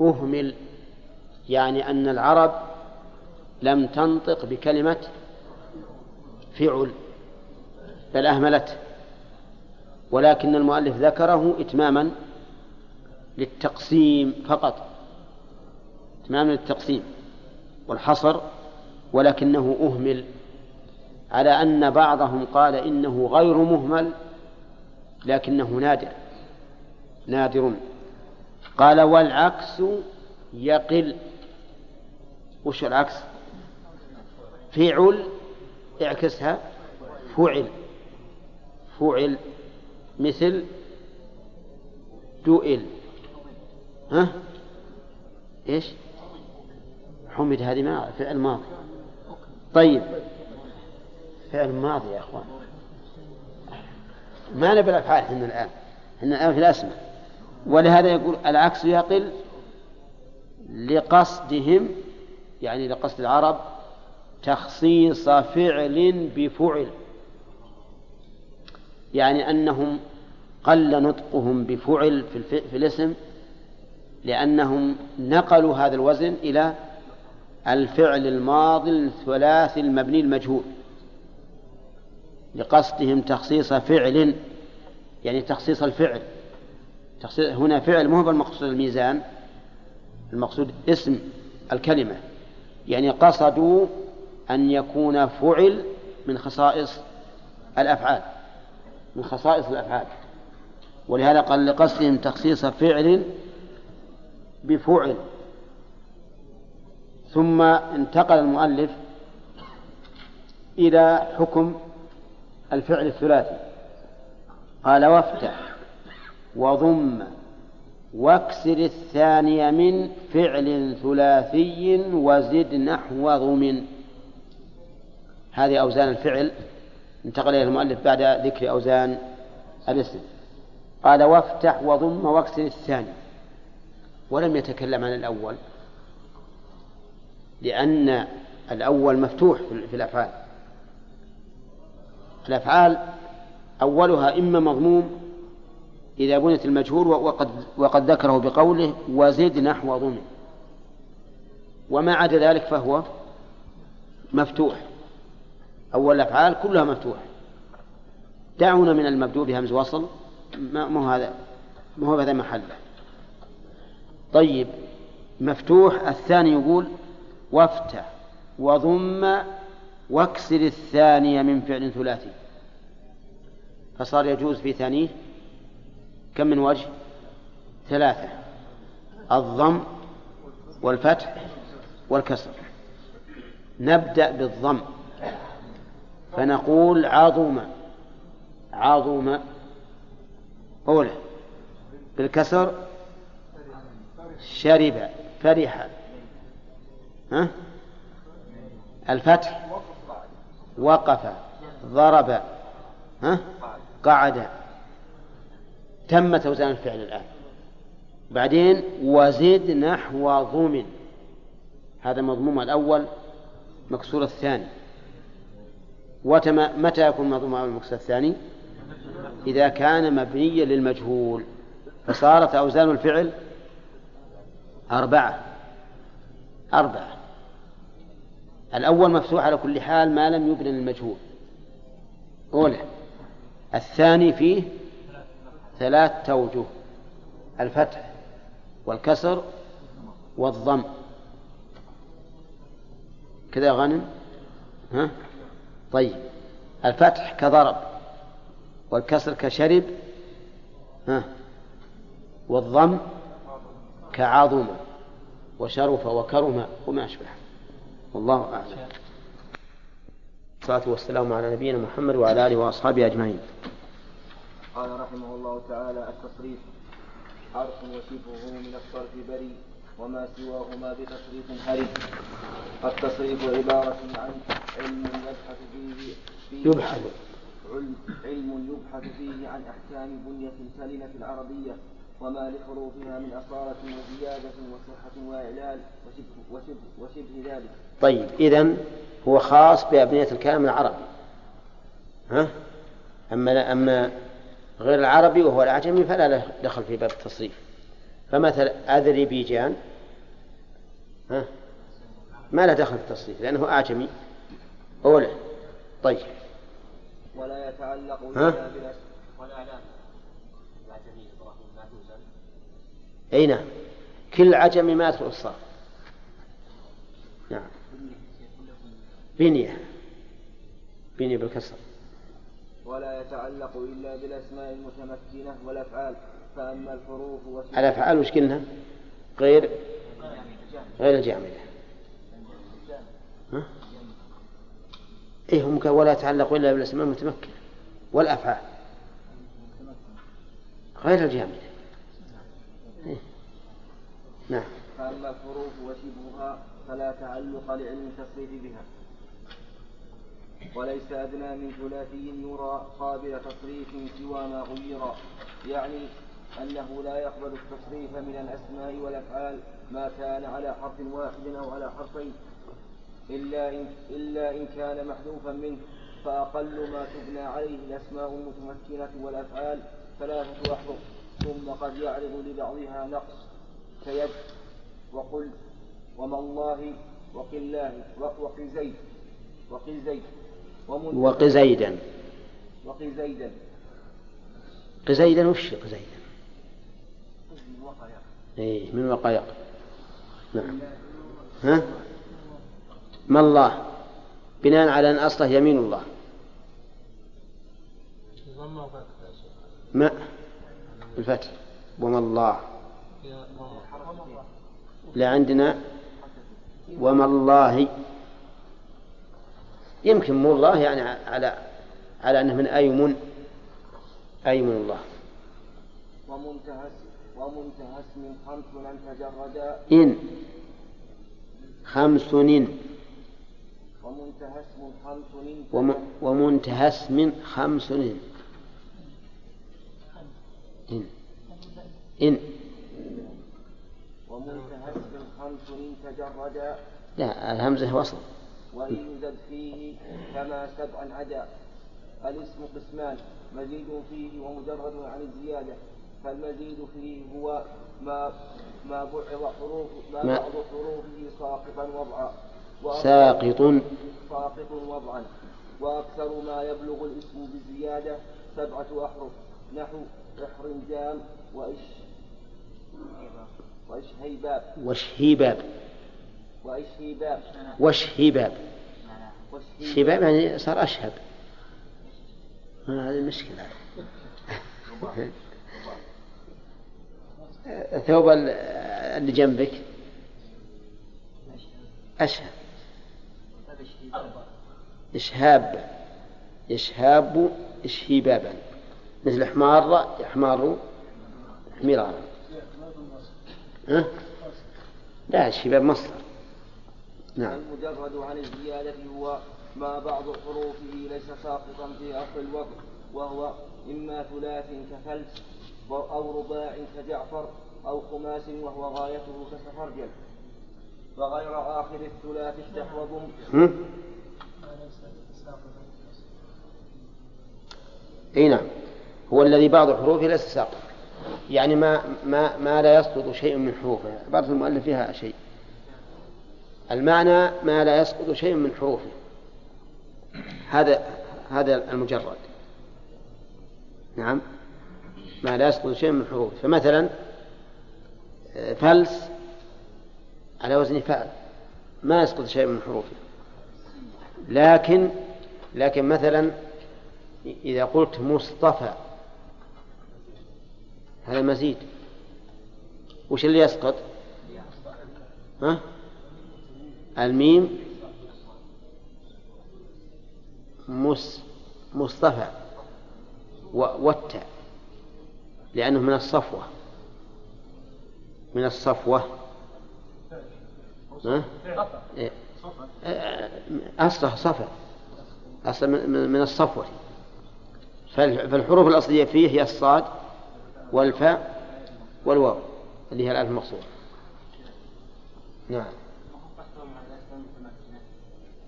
أهمل يعني أن العرب لم تنطق بكلمة فعل بل أهملته ولكن المؤلف ذكره إتماما للتقسيم فقط. إتماما للتقسيم. والحصر ولكنه أهمل على أن بعضهم قال إنه غير مهمل لكنه نادر نادر. قال والعكس يقل. وش العكس؟ فعل اعكسها فعل. فعل مثل دؤل ها؟ إيش؟ حمد هذه ما فعل ماضي. طيب. فعل ماضي يا أخوان. ما نبي الأفعال إحنا الآن. إحنا الآن في الأسماء. ولهذا يقول العكس يقل لقصدهم يعني لقصد العرب تخصيص فعل بفعل. يعني أنهم قل نطقهم بفعل في, في الاسم لأنهم نقلوا هذا الوزن إلى الفعل الماضي الثلاثي المبني المجهول لقصدهم تخصيص فعل يعني تخصيص الفعل. تخصيص هنا فعل مو هو المقصود الميزان المقصود اسم الكلمة. يعني قصدوا أن يكون فعل من خصائص الأفعال من خصائص الأفعال. ولهذا قال لقصدهم تخصيص فعل بفعل. ثم انتقل المؤلف إلى حكم الفعل الثلاثي. قال وافتح وضم واكسر الثاني من فعل ثلاثي وزد نحو ضم. هذه أوزان الفعل. انتقل إلى المؤلف بعد ذكر أوزان الاسم. قال وافتح وضم واكسر الثاني. ولم يتكلم عن الأول. لأن الأول مفتوح في الأفعال. الأفعال أولها إما مضموم إذا بنت المجهول وقد, وقد ذكره بقوله وزد نحو ضم وما عدا ذلك فهو مفتوح. أول الأفعال كلها مفتوحة دعونا من المبدوء بهمز وصل. ما هو هذا؟ ما هو هذا محله طيب مفتوح. الثاني يقول وافتح وضم واكسر الثانية من فعل ثلاثي. فصار يجوز في ثانية. كم من وجه؟ ثلاثة. الضم والفتح والكسر. نبدأ بالضم. فنقول عظم. عظم. أولى بالكسر. شرب. فرح. ها؟ الفتح وقف ضرب ها؟ قعد. تم توزان الفعل الآن. بعدين وزد نحو ضمن هذا مضموم الأول مكسور الثاني. وتم متى يكون مضموم المكسور الثاني؟ إذا كان مبنيا للمجهول. فصارت أوزان الفعل أربعة. أربعة. الأول مفتوح على كل حال ما لم يبن المجهول أولى. الثاني فيه ثلاث توجه. الفتح والكسر والضم. كذا غنم ها؟ طيب. الفتح كضرب والكسر كشرب ها؟ والضم كعظم. وشرف وكرم. وما أشبه. والله أعلم. الصلاة والسلام على نبينا محمد وعلى آله وأصحابه أجمعين. قال رحمه الله تعالى التصريف. حرف وشبهه من الصرف بريء وما سواهما بتصريف هري التصريف عبارة عن علم يبحث فيه, فيه يبحث. علم يبحث فيه عن أحكام بنية سلنة العربية. وما لحروفها من أصالة وزيادة وصحة وإعلال وشبه, وشبه, وشبه ذلك. طيب إذن هو خاص بأبنية الكلام العربي. ها؟ أما أما غير العربي وهو الأعجمي فلا له دخل في باب التصريف. فمثل أذربيجان ها؟ ما له دخل في التصريف لأنه أعجمي. أولى طيب. ولا يتعلق ها؟ والإعلام أي نعم. كل عجمي ما يدخل الصرف نعم. بنية. بنية بالكسر. ولا يتعلق إلا بالأسماء المتمكنة والأفعال فأما الحروف الأفعال وش قلنا؟ غير غير الجامدة. ها؟ إيه هم ولا يتعلق إلا بالأسماء المتمكنة والأفعال. غير الجامدة؟ نعم. فأما الحروف وشبهها فلا تعلق لعلم التصريف بها. وليس أدنى من ثلاثي يرى قابل تصريف سوى ما غير. يعني أنه لا يقبل التصريف من الأسماء والأفعال ما كان على حرف واحد أو على حرفين. إلا إن, إلا إن كان محذوفا منه. فأقل ما تبنى عليه الأسماء المتمكنة والأفعال ثلاثة أحرف ثم قد يعرض لبعضها نقص. كيد وقل وما الله وقل الله وقل زيد وقل زيد وقزيدا وقزيدا قزيدا وش قزيدا؟ اي من وقايق نعم. ها؟ ما الله؟ بناء على أن أصله يمين الله. ما؟ الفتح. وما الله. لا عندنا. وما الله. يمكن مو الله يعني على على أنه من أيمن أيمن الله. ومنتهى ومنتهى اسم خمس إن. تجردا ان خمس إن. ومنتهى اسم خمس وم ومنتهى اسم خمس إن. إن. إن. ومنتهى خمس إن تجردا لا الهمزة وصل وإن يزد فيه كما سبعا عدا. الاسم قسمان مزيد فيه ومجرد عن الزيادة. فالمزيد فيه هو ما ما بعض حروف ما ما- بعض حروفه ساقطا وضعا. ساقط. ساقط وضعا. وأكثر ما يبلغ الاسم بالزيادة سبعة أحرف. نحو إحرنجام وإش. وشهيباب وإشهيباب وشهيباب وإشهيباب شباب يعني صار أشهب ما هذه المشكلة. ثوب ال- اللي جنبك. أشهب إشهاب. إشهاب إشهيبابا. مثل حمار يحمار حميرا. ها؟ لا الشباب مصدر. نعم. المجرد عن الزيادة هو ما بعض حروفه ليس ساقطا في أصل الوضع وهو إما ثلاث كفلس أو رباع كجعفر أو خماس وهو غايته كسفرجل وغير آخر الثلاث استحوذ؟ إي نعم. هو الذي بعض حروفه ليس ساقط يعني ما ما ما لا يسقط شيء من حروفه. عبارة المؤلف فيها شيء. المعنى ما لا يسقط شيء من حروفه. هذا هذا المجرد. نعم. ما لا يسقط شيء من حروفه. فمثلا فلس على وزن فعل. ما يسقط شيء من حروفه. لكن لكن مثلا إذا قلت مصطفى هذا مزيد وش اللي يسقط ها؟ الميم مس مصطفى والتاء لأنه من الصفوة من الصفوة ها؟ إيه. أصله أصلا من- الصفوة فال- فالحروف الأصلية فيه هي الصاد والفاء والواو اللي هي الألف المقصورة. نعم.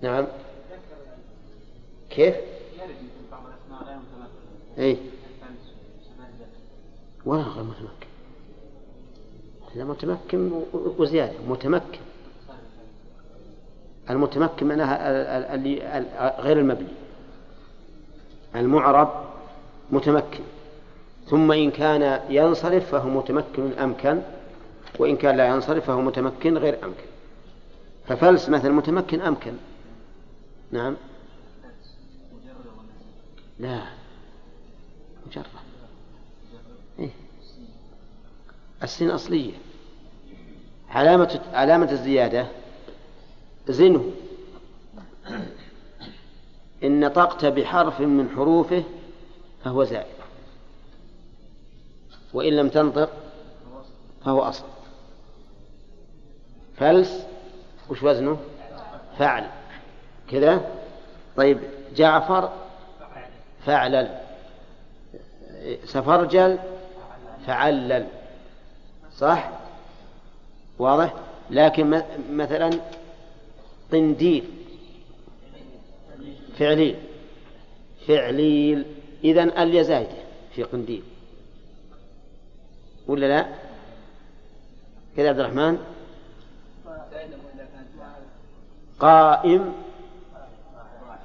نعم. كيف؟ اي ولا غير متمكن. هذا متمكن وزيادة. متمكن. المتمكن معناها غير المبني. المعرب متمكن. ثم إن كان ينصرف فهو متمكن أمكن وإن كان لا ينصرف فهو متمكن غير أمكن. ففلس مثل متمكن أمكن. نعم. لا. مجرد. إيه؟ السين أصلية. علامة علامة الزيادة زنه. إن نطقت بحرف من حروفه فهو زائد. وإن لم تنطق فهو أصل. فلس؟ وش وزنه؟ فعل. كذا؟ طيب جعفر فعلل. سفرجل؟ فعلل. صح؟ واضح؟ لكن مثلا قنديل فعليل. فعليل. إذن اليا زايدة في قنديل. ولا لا؟ كذا عبد الرحمن. قائم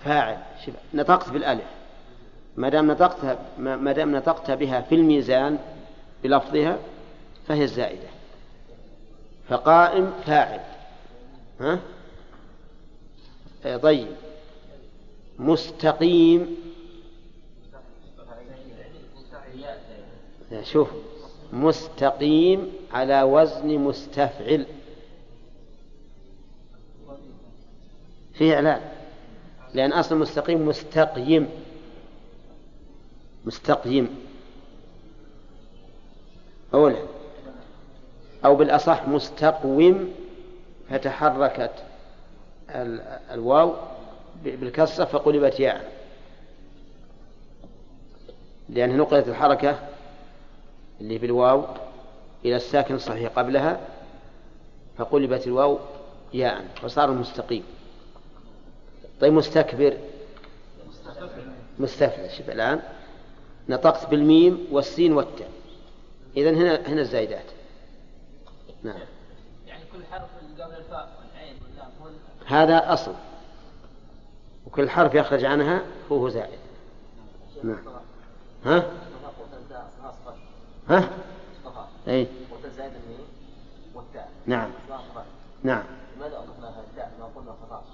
فاعل. شوف نطقت بالألف. ما دام نطقت ما دام نطقت بها في الميزان بلفظها فهي الزائدة. فقائم فاعل. ها؟ آه، طيب. مستقيم. شوف. مستقيم على وزن مستفعل. فيه إعلان. لأن أصل مستقيم مستقيم. مستقيم. أولا. أو بالأصح مستقوم فتحركت ال- الواو بالكسرة فقلبت ياء. لأن نقلت الحركة اللي بالواو إلى الساكن الصحيح قبلها فقلبت الواو ياء فصار مستقيم. طيب مستكبر. مستفعل شوف الآن. نطقت بالميم والسين والتاء. إذا هنا هنا الزايدات. نعم. يعني كل حرف قبل الفاء والعين واللام هذا أصل. وكل حرف يخرج عنها هو زائد. نعم. ها؟ ها؟ اي وتزايد الميم والتاء. نعم. نعم. لماذا اضفنا التاء ما قلنا فطاء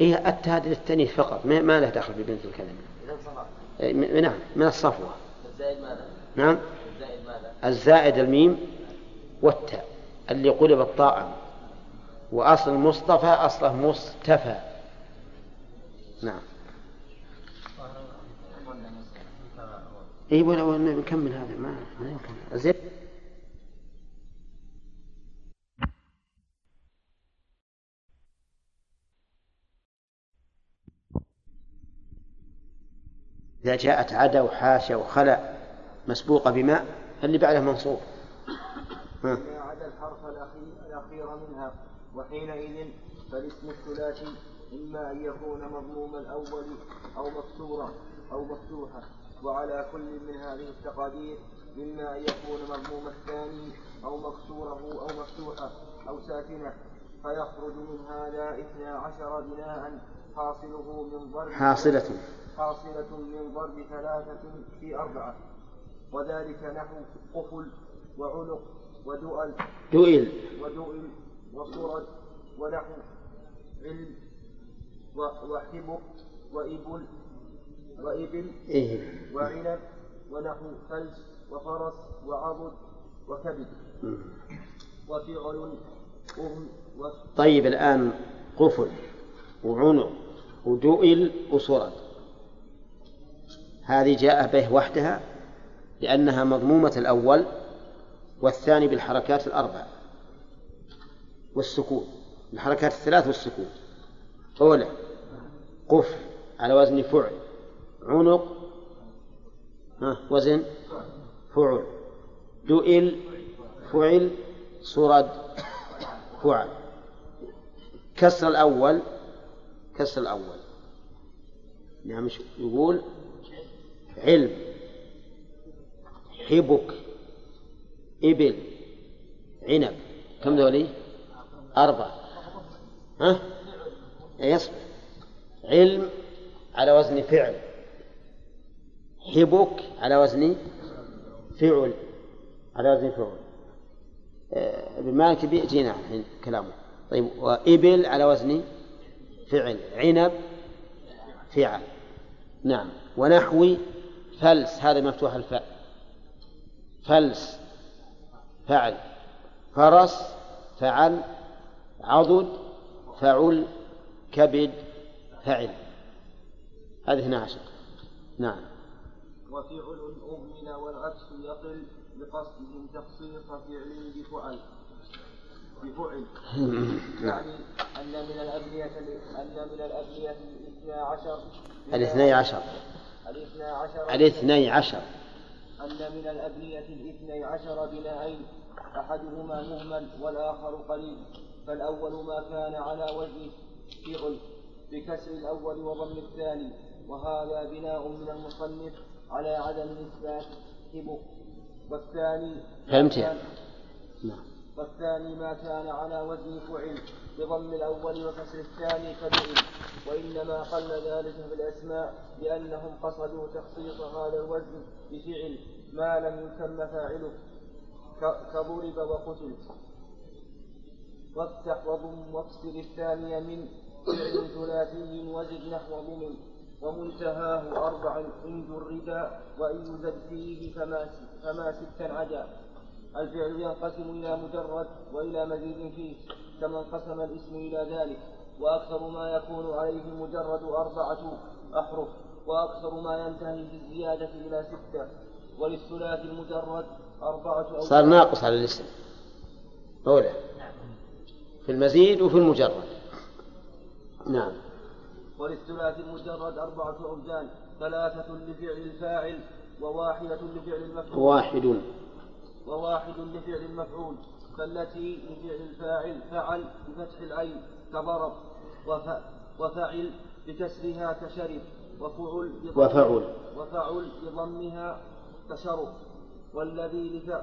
إيه التاء هذه للتأنيث فقط. ما, ما له دخل ببنت الكلمة. إذا صفاء إيه، نعم من الصفوة. الزائد ماذا؟ نعم. الزائد ماذا؟ الزائد الميم والتاء اللي قلبت طاء وأصل مصطفى أصله مصطفى. نعم. اي نكمل هذا ما ما يمكن. زين. إذا جاءت عدا وحاشا وخلا مسبوقة بماء اللي بعده منصوب. ما عدا الحرف الأخير منها وحينئذ فالاسم الثلاثي إما أن يكون مضموم الأول أو مكسورا أو مفتوحا. وعلى كل من هذه التقادير إما أن يكون مضموم الثاني أو مكسوره أو مفتوحا أو ساكنة فيخرج من هذا اثنا عشر بناء حاصله من ضرب حاصلة. حاصلة من ضرب ثلاثة في أربعة. وذلك نحو قفل وعنق ودؤل. دؤل. ودؤل وصرد ونحو علم و- وحبك وإبل وإبل إيه. وعنب ونحو فلس وفرس وعضد وكبد. وفعل طيب الآن قفل وعنق ودؤل وصرد. هذه جاء به وحدها لأنها مضمومة الأول والثاني بالحركات الأربع والسكون. الحركات الثلاث والسكون. أولى قفل على وزن فعل. عنق ها وزن فعل. دؤل فعل صرد فعل. كسر الأول كسر الأول. نعم يقول علم. حبك إبل عنب. كم ذولي أربعة. ها؟ يصبر علم على وزن فعل. حبك على وزن فعل على وزن فعل. آه، ابن مالك بيأتينا الحين كلامه. طيب وإبل على وزن فعل عنب فعل. نعم. ونحوي فلس هذا مفتوح الفاء. فلس فعل. فرس فعل. عضد فعل. كبد فعل. هذه 12 نعم. وفعل أهمل والعكس يقل بقصدهم تخصيص فعل بفعل. بفعل. يعني أن من الأبنية أن من الأبنية الاثنى عشر. الاثني عشر. الاثنى عشر. الاثني عشر. أن من الأبنية الاثني عشر بناءين أحدهما مهمل والآخر قليل. فالأول ما كان على وجه فعل بكسر الأول وضم الثاني وهذا بناء من المصنف على عدم إثبات حبك والثاني فهمت يعني؟ نعم. والثاني ما كان على وزن فعل. بضم الأول وكسر الثاني كفعل وإنما قل ذلك في الأسماء لأنهم قصدوا تخصيص هذا الوزن بفعل ما لم يسمى فاعله. كضرب وقتل. وافتح وضم واكسر الثاني من فعل ثلاثي وزد نحو ضمن ومنتهاه أربع عند الرداء وإن يزد فيه فما فما ستا عدا الفعل ينقسم إلى مجرد وإلى مزيد فيه كما انقسم الاسم إلى ذلك. وأكثر ما يكون عليه المجرد أربعة أحرف وأكثر ما ينتهي بالزيادة إلى ستة. وللثلاث المجرد أربعة أو صار ناقص على الاسم. أولى في المزيد وفي المجرد. نعم. وللثلاث المجرد أربعة أوزان ثلاثة لفعل الفاعل وواحدة لفعل المفعول. واحد وواحد لفعل المفعول فالتي لفعل الفاعل فعل بفتح العين كضرب وف وفعل بكسرها كشرب وفعل وفعل. وفعل بضمها كشرب. والذي لفع-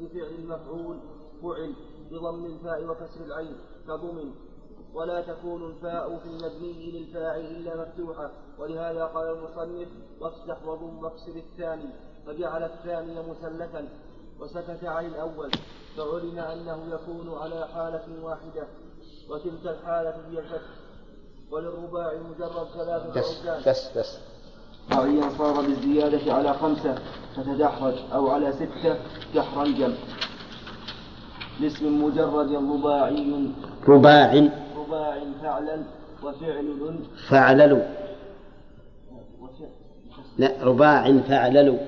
لفعل المفعول فعل بضم الفاء وكسر العين كضمن ولا تكون الفاء في المبني للفاعل إلا مفتوحة. ولهذا قال المصنف وافتح وضم واكسر الثاني. فجعل الثاني مثلثا وسكت عن الأول. فعلم أنه يكون على حالة واحدة وتلك الحالة هي الفتح. وللرباع المجرد ثلاثة بس بس بس. رباعيا صار بالزيادة على خمسة فتدحرج أو على ستة دحرنجا لاسم مجرد رباعي. رباع. رباع فعلا وفعل فعللوا. لا رباع فعللوا.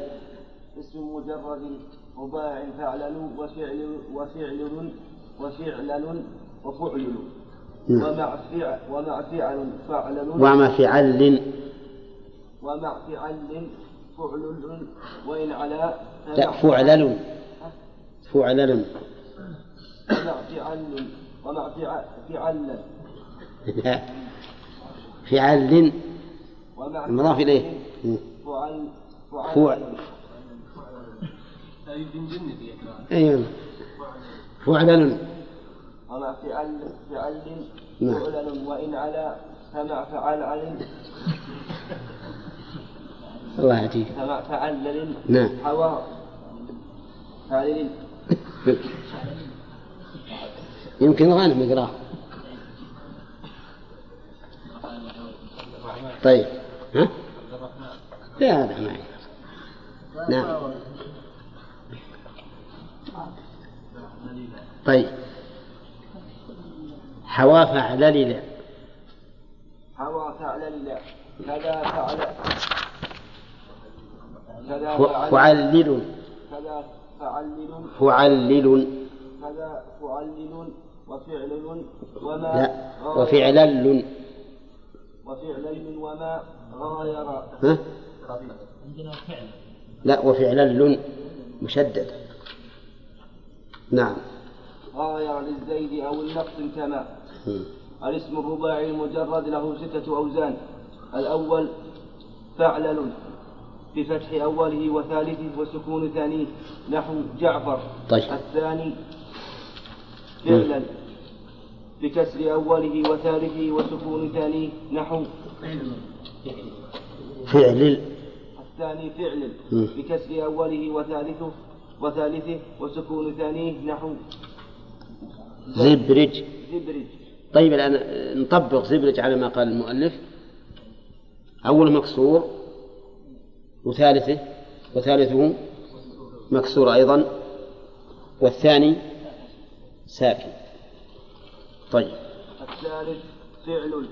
اسم مجرد رباع فعلل وفعل وفعل وفعلل وفعلل نعم. ومع فعل ومع فعل فعلل ومع فعل ومع فعل فعلل وإن على لا فعلل فعلل ومع فعل ومع فعل فعل لا. فعل المضاف إليه. فعل فعل فعل أيوة فعلل ومع فعل فعل. فعلل وإن على فمع فعل علم الله يهديك. فمع فعلل نعم. حوا فعلل يمكن غانم يقراه طيب. ها؟ لا لا ما. نعم. طيب. حوا فعلل حوا فعلل كذا فعل كذا ف- فعل فعلل. كذا فعلل فعلل. كذا فعلل. وفعل وما لا. وفعلل. وفعلل وما غاير ها؟ عندنا فعل. لا وفعلل مشدد. نعم. غاير للزيد أو النقص كما. الاسم الرباعي المجرد له ستة أوزان. الأول فعلل بفتح أوله وثالثه وسكون ثانية. نحو جعفر. طيب. الثاني فعلا بكسر أوله وثالثه وسكون ثانية نحو. فعل. الثاني فعل. بكسر أوله وثالثه وثالثه وسكون ثانية نحو. زبرج. زبرج. طيب الآن نطبق زبرج على ما قال المؤلف. أول مكسور وثالثه وثالثه مكسور أيضا والثاني ساكن. طيب. الثالث فعل.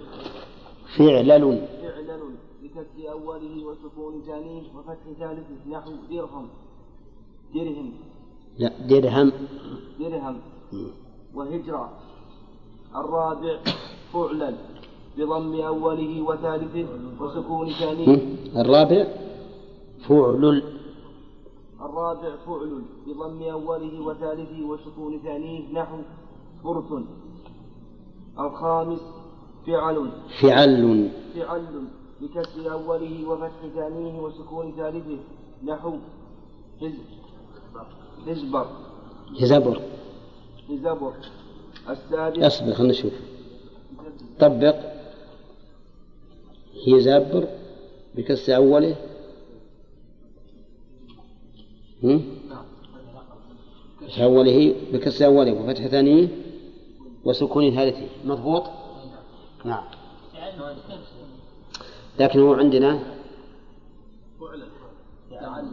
فعلل. فعلل بكسر أوله وسكون ثانية وفتح ثالثه نحو درهم. درهم. لا درهم. درهم. وهجرة. الرابع فعلا بضم أوله وثالثه وسكون ثانية؟ الرابع فعلل. الرابع فعل بضم أوله وثالثه وسكون ثانية نحو فرث الخامس فعل. فعل. فعل بكسر أوله وفتح ثانية وسكون ثالثه. نحو. حزب حزبر. جزبر حزبر. السادس. أصبر خلنا نشوف. طبق. هي زبر بكسر أوله. هم؟ بكسر أوله بكسر أوله وفتح ثانية. وسكون ثالثه مضبوط؟ نعم. لكن هو عندنا فعل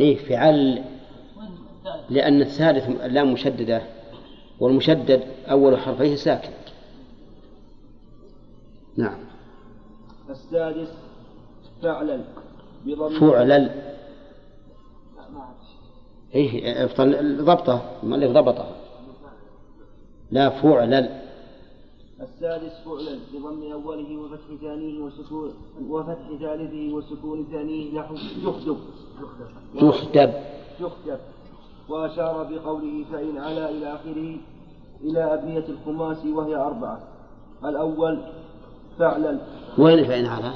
إيه فعل لأن الثالث اللام مشددة والمشدد أول حرفيه ساكن نعم. السادس فعلا بضم فعلل لا، ما. إيه افضل ضبطه المؤلف ضبطه. لا فعلل السادس فعلا بضم أوله وفتح ثانية وسكون وفتح ثالثه وسكون ثانية نحو يخدب يخدب يخدب وأشار بقوله فإن علا إلى آخره إلى أبنية الخماس وهي أربعة. الأول فعلا. وين فإن على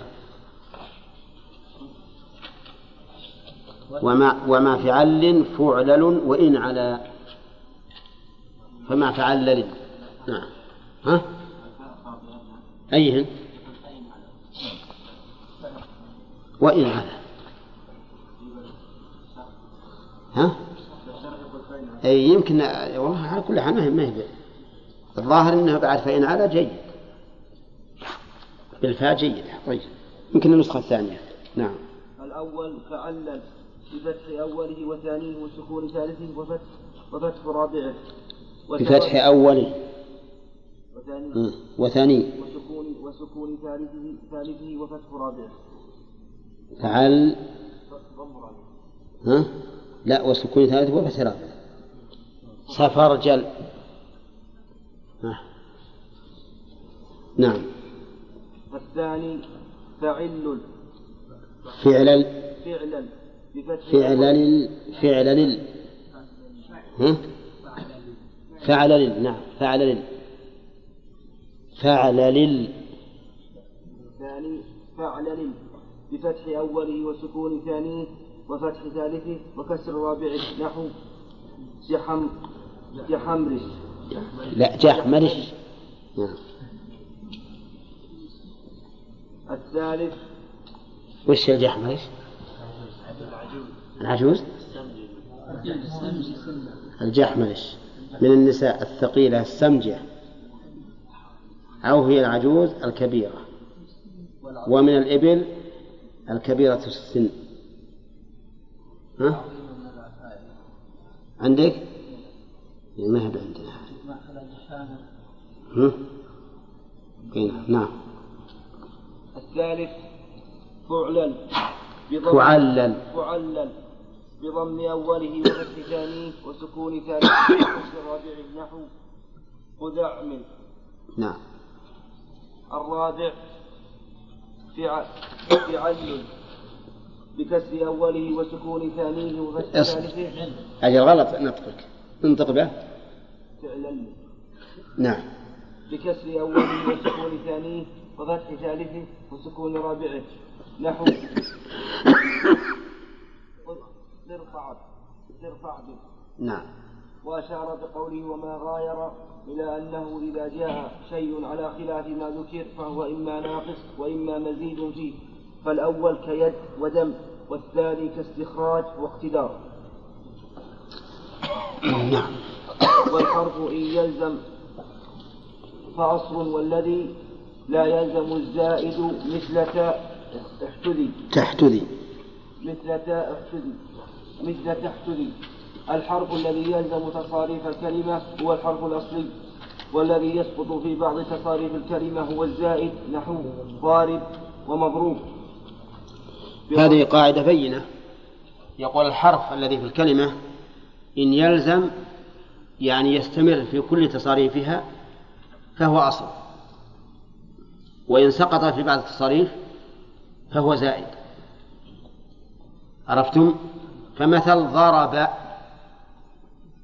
وما وما فعل فعلل وإن على فما فعلل نعم. ها؟ أيهن؟ وإن على ها؟ أي يمكن والله على كل حال ما هي الظاهر إنه بعد فإن على جيد. بالفاء جيد. طيب. يمكن النسخة الثانية. نعم. الأول فعلل بفتح أوله وثانيه وسكون ثالثه وفتح وفتح رابعه. بفتح وثانيه وثاني. وسكون وسكون ثالثه ثالثه وفتح رابعه فعل ها؟ لا وسكون ثالث وفتح رابعه سفرجل ها. نعم. الثاني فعل. فعل فعلا بفتح فعل فعل ها؟ فعل لل نعم فعل لل. فعل لل. الثاني فعل بفتح أوله وسكون ثانية وفتح ثالثه وكسر رابعه. نحو جحم جحمرش. لا جحمرش. نعم. الثالث. وش الجحمرش؟ العجوز. الجحمرش. من النساء الثقيلة السمجة أو هي العجوز الكبيرة ومن الإبل الكبيرة السن ها؟ عندك؟ ما هي عندنا ها؟ نعم الثالث فعلل فعلل فعلل بضم أوله وفتح ثانية وسكون ثالثه وكسر رابعه نحو خذعم نعم. الرابع فع- فعل بكسر أوله وسكون ثانية وفتح. ثالثه أجل غلط نطقك. انطق به فعلل نعم. بكسر أوله وسكون ثانية وفتح ثالثه وسكون رابعه نحو. ارفع به نعم. وأشار بقوله وما غاير إلى أنه إذا جاء شيء على خلاف ما ذكر فهو إما ناقص وإما مزيد فيه فالأول كيد ودم والثاني كاستخراج واقتدار. نعم. والحرف إن يلزم فأصل والذي لا يلزم الزائد مثل تاء احتذي. تحتذي. مثل تاء احتذي. مثل تحتذي الحرف الذي يلزم تصاريف الكلمة هو الحرف الأصلي والذي يسقط في بعض تصاريف الكلمة هو الزائد نحو ضارب ومضروب. هذه قاعدة بينة. يقول الحرف الذي في الكلمة إن يلزم يعني يستمر في كل تصاريفها فهو أصل. وإن سقط في بعض التصاريف فهو زائد. عرفتم؟ فمثل ضرب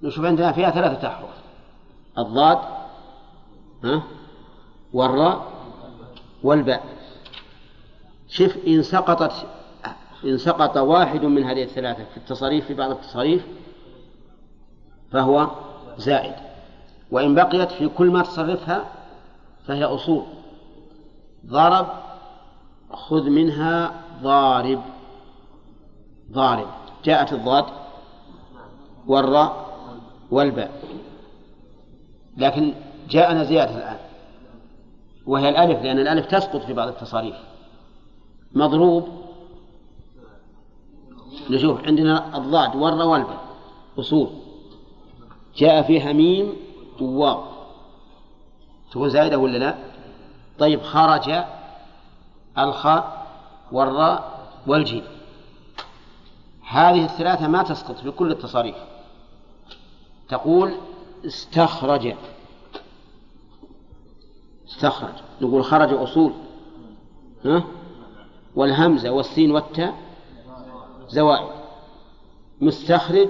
نشوف عندنا فيها ثلاثة أحرف. الضاد ها والراء والباء. شوف إن سقطت إن سقط واحد من هذه الثلاثة في التصاريف في بعض التصاريف فهو زائد. وإن بقيت في كل ما تصرفها فهي أصول. ضرب خذ منها ضارب. ضارب. جاءت الضاد والراء والباء. لكن جاءنا زيادة الآن. وهي الألف لأن الألف تسقط في بعض التصاريف. مضروب نشوف عندنا الضاد والراء والباء. أصول. جاء فيها ميم وواو. تكون زائدة ولا لا؟ طيب خرج الخاء والراء والجيم. هذه الثلاثة ما تسقط في كل التصاريف تقول استخرج. استخرج. نقول خرج أصول. ها؟ والهمزة والسين والتاء زوائد. مستخرج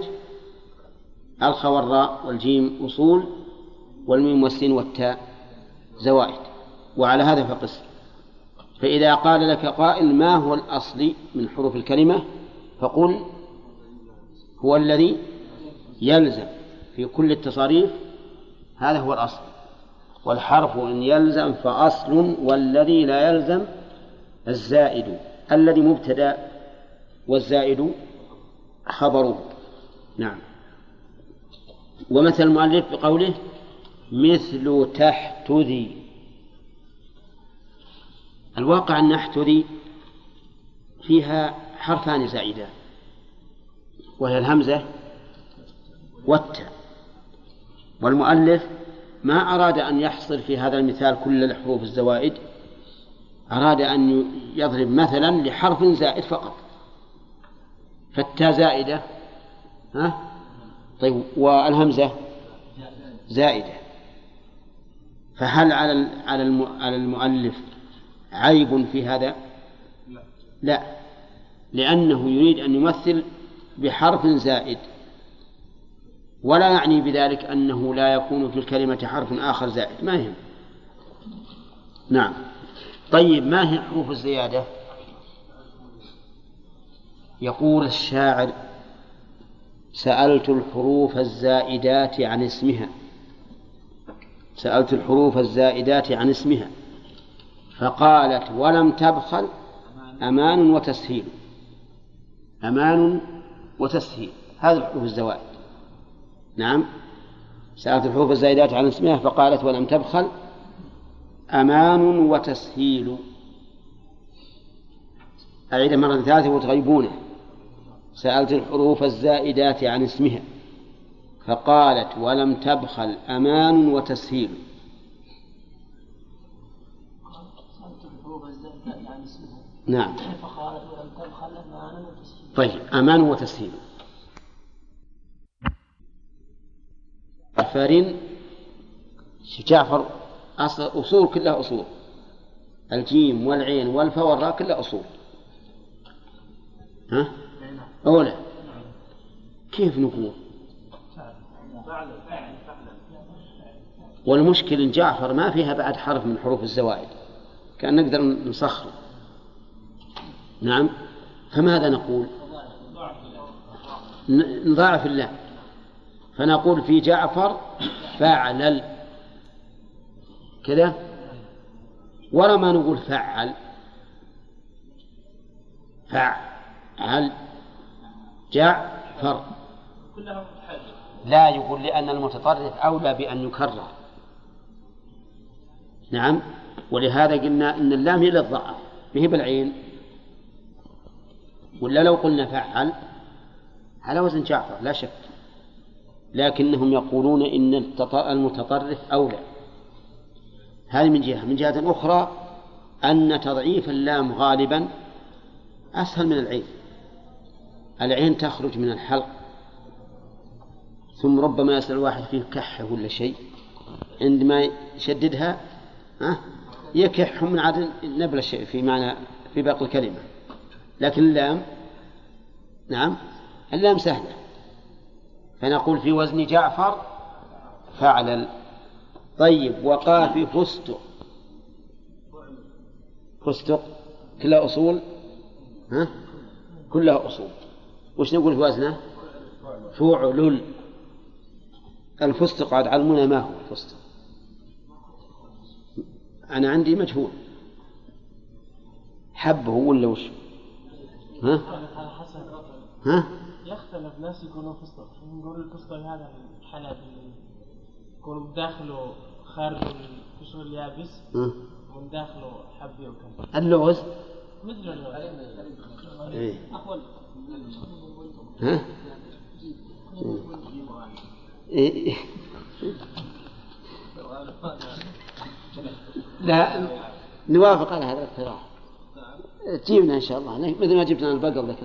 الخ والراء والجيم أصول والميم والسين والتاء زوائد. وعلى هذا فقس. فإذا قال لك قائل ما هو الأصل من حروف الكلمة فقل هو الذي يلزم في كل التصاريف هذا هو الأصل. والحرف إن يلزم فأصل والذي لا يلزم الزائد. الذي مبتدأ والزائد خبره. نعم. ومثل المؤلف بقوله مثل تحت ذي الواقع أن تحت ذي فيها حرفان زائدان. وهي الهمزة. والتاء والمؤلف ما أراد أن يحصر في هذا المثال كل الحروف الزوائد أراد أن يضرب مثلا لحرف زائد فقط. فالتاء زائدة ها؟ طيب والهمزة زائدة. فهل على على على المؤلف عيب في هذا؟ لا. لأنه يريد أن يمثل بحرف زائد. ولا يعني بذلك أنه لا يكون في الكلمة حرف آخر زائد. ما يهم. نعم. طيب ما هي حروف الزيادة؟ يقول الشاعر سألت الحروف الزائدات عن اسمها. سألت الحروف الزائدات عن اسمها. فقالت ولم تبخل أمان وتسهيل. أمان وتسهيل. هذه الحروف الزوائد. نعم. سألت الحروف الزائدات عن اسمها فقالت ولم تبخل. أمان وتسهيل. أعيد مرة ثالثة وتغيبونه. سألت الحروف الزائدات عن اسمها فقالت ولم تبخل. أمان وتسهيل. نعم. فقالت ولم تبخل أمان وتسهيل طيب أمان وتسهيل جعفر جعفر أصل أصول كلها أصول. الجيم والعين والفاء والراء كلها أصول. ها؟ أولى كيف نقول؟ والمشكل إن جعفر ما فيها بعد حرف من حروف الزوائد. كأن نقدر نسخر نعم. فماذا نقول؟ نضاعف اللام فنقول في جعفر فعلل كذا. ولا ما نقول فعل. فعل جعفر. لا يقول لأن المتطرف أولى بأن يكرر. نعم. ولهذا قلنا أن اللام هي للضعف. به بالعين. ولا لو قلنا فعل على وزن جعفر لا شك. لكنهم يقولون إن المتطرف أولى. هذه من جهة. من جهة أخرى أن تضعيف اللام غالبا أسهل من العين. العين تخرج من الحلق. ثم ربما يسأل الواحد فيه كحة ولا شيء؟ عندما يشددها ها؟ يكح من عدم نبل الشيء في معنى في باقي الكلمة. لكن اللام نعم اللام سهلة. فنقول في وزن جعفر فعلل طيب وقاف فستق. فستق كلها أصول؟ ها؟ كلها أصول. وش نقول في وزنه؟ فعلل الفستق عاد علمونا ما هو الفستق. أنا عندي مجهول. حبه ولا وش؟ ها؟ ها؟ يختلف ناس يكونوا فستق نقول الفستق هذا الحلب يكون بداخله خارج القشر اليابس ومن داخله حبي وكذا. اللوز مثل اللوز إيه؟ ها؟ إيه؟ لا نوافق على هذا الاقتراح. تجيبنا إن شاء الله. مثل ما جبتنا البقر ذاك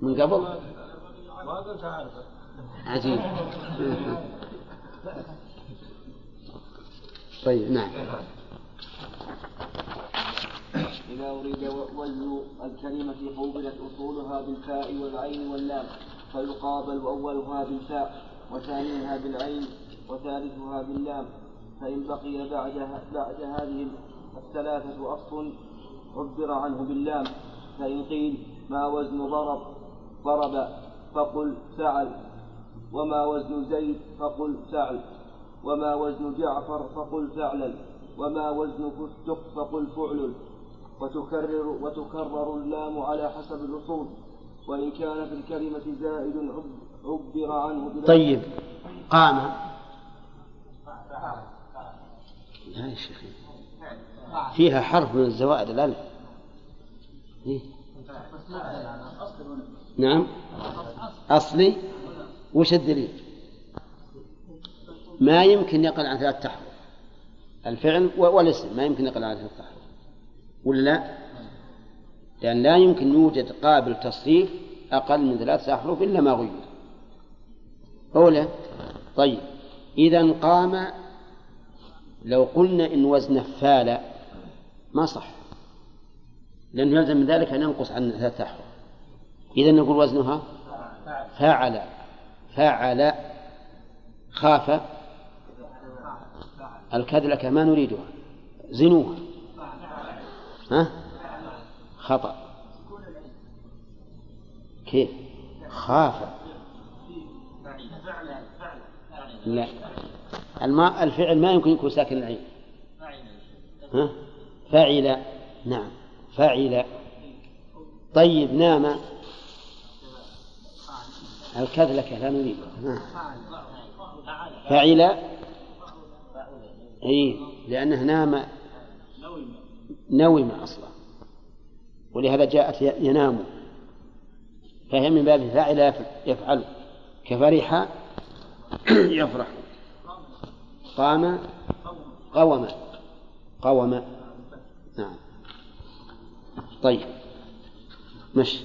من قبل؟ عجيب. طيب نعم. إذا أريد وزن الكلمة قوبلت أصولها بالفاء والعين واللام فيقابل أولها بالفاء وثانيها بالعين وثالثها باللام. فإن بقي بعدها بعد هذه الثلاثة أصل عبر عنه باللام فإن قيل ما وزن ضرب ضرب فقل فعل وما وزن زيد فقل فعل وما وزن جعفر فقل فعلا وما وزن فستق فقل فعل وتكرر وتكرر اللام على حسب الأصول وإن كان في الكلمة زائد عبر عنه طيب قام. لا يا شيخ. فيها حرف من الزوائد الألف. إيه؟ نعم. أصلي. وش الدليل؟ ما يمكن يقل عن ثلاثة أحرف. الفعل والاسم. ما يمكن يقل عن ثلاثة أحرف. ولا لا؟ لأن لا يمكن يوجد قابل تصريف أقل من ثلاثة أحرف إلا ما غير. أولى طيب. إذا قام لو قلنا إن وزنه فال ما صح. لأنه يلزم من ذلك أن ينقص عن ثلاثة أحرف إذا نقول وزنها فعل فعل خاف الكذلة ما نريدها. زنوها. ها؟ خطأ. كيف؟ خاف. لا. الماء الفعل ما يمكن يكون ساكن العين. ها؟ فعل نعم. فعل طيب نام. الكذلكة لا نريدها فعل اي لأنه نام. نوم أصلا. ولهذا جاءت ينام. فهي من باب فعل يفعل. كفرح يفرح. قام قوم. قوم. نعم. طيب. مش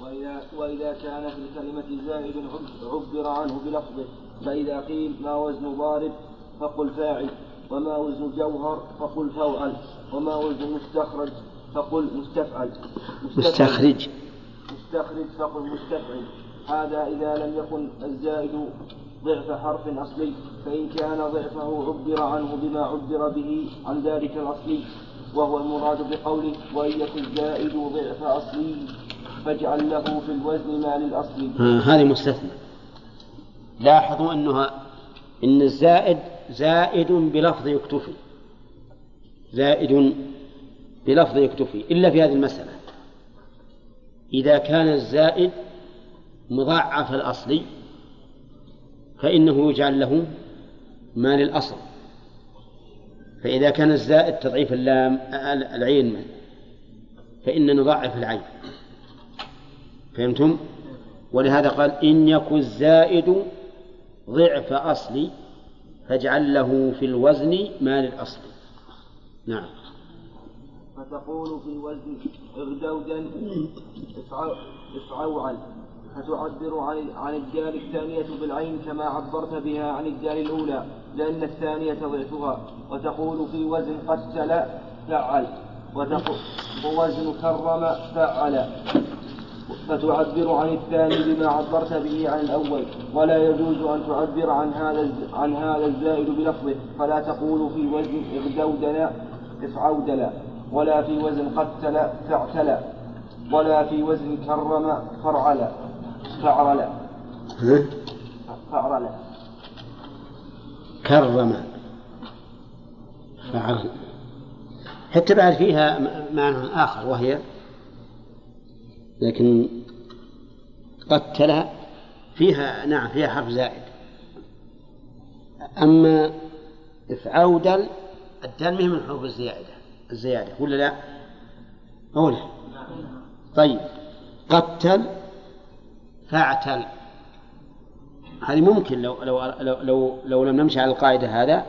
وإذا, وإذا كان في الكلمة زائد عبر عنه بلفظه فإذا قيل ما وزن ضارب فقل فاعل. وما وزن جوهر فقل فوعل. وما وزن مستخرج فقل مستفعل. مستخرج. مستخرج فقل مستفعل. هذا إذا لم يكن الزائد ضعف حرف أصلي فإن كان ضعفه عبر عنه بما عبر به عن ذلك الأصلي وهو المراد بقوله وإن يكن الزائد ضعف أصلي فاجعل له في الوزن ما للأصل هذه مستثنى. لاحظوا أنها إن الزائد زائد بلفظ يكتفي. زائد بلفظ يكتفي إلا في هذه المسألة. إذا كان الزائد مضاعف الأصلي فإنه يجعل له ما للأصل. فإذا كان الزائد تضعيف اللام العين فإن نضاعف العين. فهمتم؟ ولهذا قال إن يكن الزائد ضعف أصلي فاجعل له في الوزن ما للأصل. نعم. فتقول في الوزن اغدودا افعوعا فتعبر عن عن الدال الثانية بالعين كما عبرت بها عن الدال الأولى لأن الثانية ضعفها. وتقول في وزن قتل فعل. وتقول ووزن كرم فعل. فتعبر عن الثاني بما عبرت به عن الأول. ولا يجوز أن تعبر عن هذا عن هذا الزائد بلفظه. فلا تقول في وزن اغدودنا افعودلا ولا في وزن قتل فاعتلى. ولا في وزن كرم فرعل. فعرل فعرل كرم. فعل حتى بعد فيها معنى آخر وهي لكن قتل فيها نعم فيها حرف زائد. أما افعودل الدال مهم من حروف الزيادة. الزيادة ولا لا؟ أولى طيب. قتل فاعتل. هذه ممكن لو لو لو لو, لو لم نمشي على القاعدة هذا.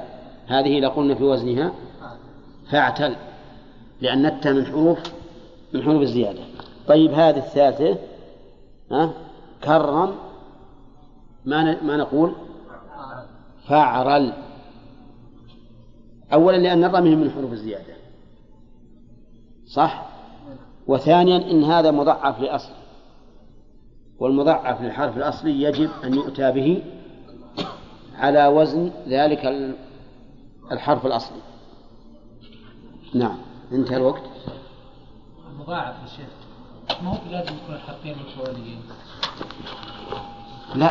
هذه لقلنا في وزنها فاعتل لأن التاء من حروف من حروف الزيادة. طيب هذه الثالثة ها؟ كرم. ما ما نقول؟ فاعرل. أولا لأن الرمي من حروف الزيادة. صح؟ وثانيا إن هذا مضعف لأصل. والمضعف للحرف الأصلي يجب أن يؤتى به على وزن ذلك الحرف الأصلي. نعم. انتهى الوقت. مضاعف يا شيخ. ما هو لازم يكون الحرفين متواليين؟ لا.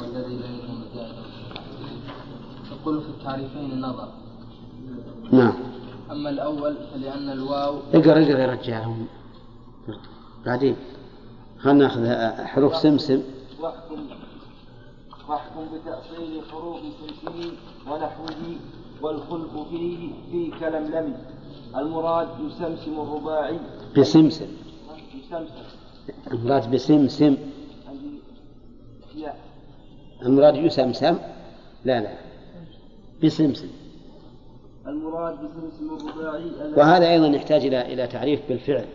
والذي لا يكون يقول في التعريفين النظر نعم. أما الأول فلأن الواو اقرأ اقرأ يا رجال. بعدين. خلنا ناخذ حروف سمسم. واحكم واحكم بتأصيل حروف سمسم ونحوه والخلق فيه في كلملم. المراد يسمسم الرباعي. بسمسم. يسمسم المراد بسمسم. المراد يسمسم؟ لا لا. بسمسم. المراد بسمسم الرباعي وهذا أيضا يحتاج إلى إلى تعريف بالفعل.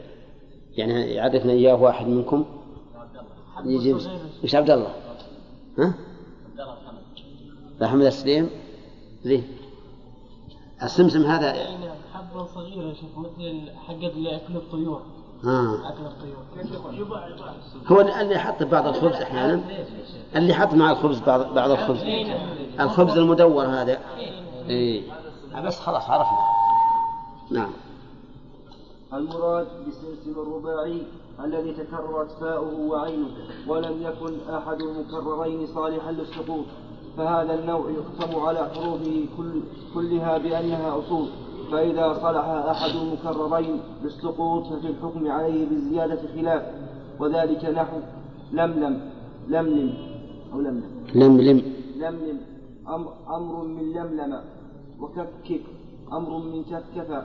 يعني يعرفنا إياه واحد منكم. يجي مش عبد الله؟ ها؟ محمد السليم ذي. السمسم هذا أي نعم حبة صغيرة يا شيخ مثل حقت اللي أكل الطيور. آه. أكل الطيور. يباع يباع هو اللي يحط بعض الخبز أحيانا اللي يحط مع الخبز بعض بعض الخبز. الخبز المدور هذا. إيه بس خلاص عرفنا. نعم. المراد بسمسم الرباعي. الذي تكررت فاؤه وعينه ولم يكن أحد المكررين صالحا للسقوط. فهذا النوع يختم على حروفه كل كلها بأنها أصول. فإذا صلح أحد المكررين للسقوط ففي الحكم عليه بالزيادة خلاف. وذلك نحو لملم لملم أو لملم لملم لملم أمر, أمر من لملم وكفكف أمر من كفكف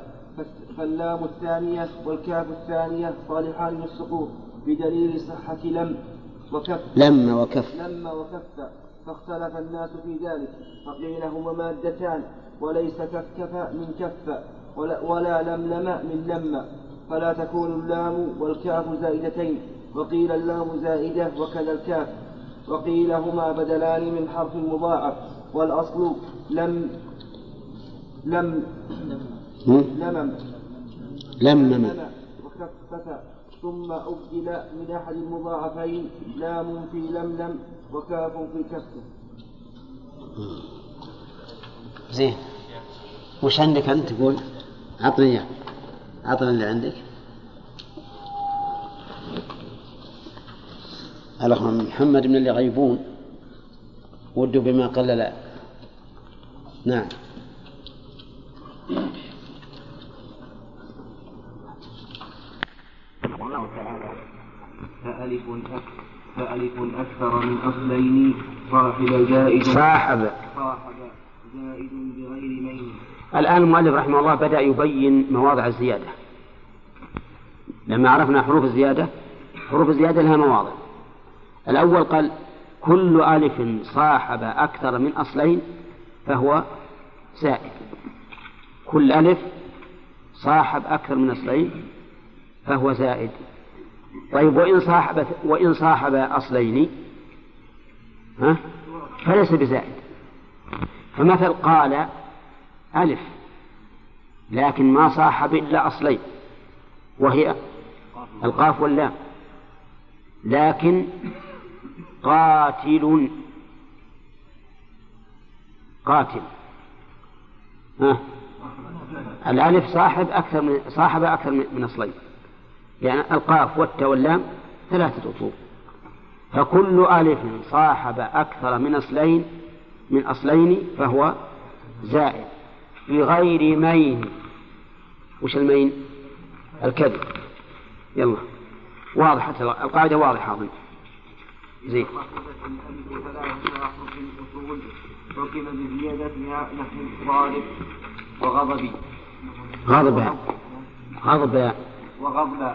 فاللام الثانية والكاف الثانية صالحان للسقوط بدليل صحة لم وكف. لم وكف. لم وكف. فاختلف الناس في ذلك. فقيل هما مادتان. وليس كفكف من كف. ولا, ولا لملم من لم. فلا تكون اللام والكاف زائدتين. وقيل اللام زائدة وكذا الكاف. وقيل هما بدلان من حرف مضاعف. والأصل لم لم؟ لمم. لمم. لم وكفف ثم أبدل من أحد المضاعفين لام في لملم وكاف في كف زين. وش عندك أنت؟ تقول. عطني إياه. عطني اللي عندك. الأخوان محمد من اللي غيبون. ودوا بما قل لا نعم. الله تعالى. فألف فألف أكثر من أصلين. صاحب زائد صاحب. صاحب زائد بغير مين الآن المؤلف رحمه الله بدأ يبين مواضع الزيادة. لما عرفنا حروف الزيادة حروف الزيادة لها مواضع. الأول قال كل ألف صاحب أكثر من أصلين فهو زائد. كل ألف صاحب أكثر من أصلين فهو زائد. طيب وإن صاحب وإن صاحب أصلين ها؟ فليس بزائد. فمثل قال ألف لكن ما صاحب إلا أصلين وهي القاف واللام. لكن قاتل قاتل. ها؟ الألف صاحب أكثر من صاحب أكثر من أصلين. يعني القاف والتاء واللام ثلاثة أصول. فكل ألف صاحب أكثر من أصلين من أصلين فهو زائد. بغير مين؟ وش المين؟ الكذب. يلا. واضح. حتى القاعدة واضحة أظن زين. بزيادتها نحو ضارب وغضب غضب. غضب. وغضب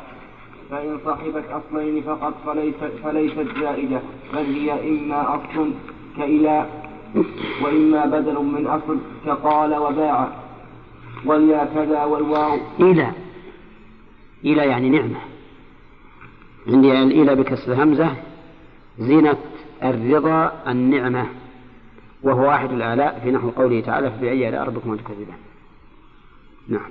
فإن صاحبت أصلين فقط فليست فليست زائدة بل هي إما أصل كإلى وإما بدل من أصل كقال وباع واليا كذا والواو. إلى. إلى يعني نعمة. عندي الإلى بكسر الهمزة. زينة الرضا النعمة. وهو واحد الآلاء في نحو قوله تعالى فبأي آلاء ربكما تكذبان. نعم.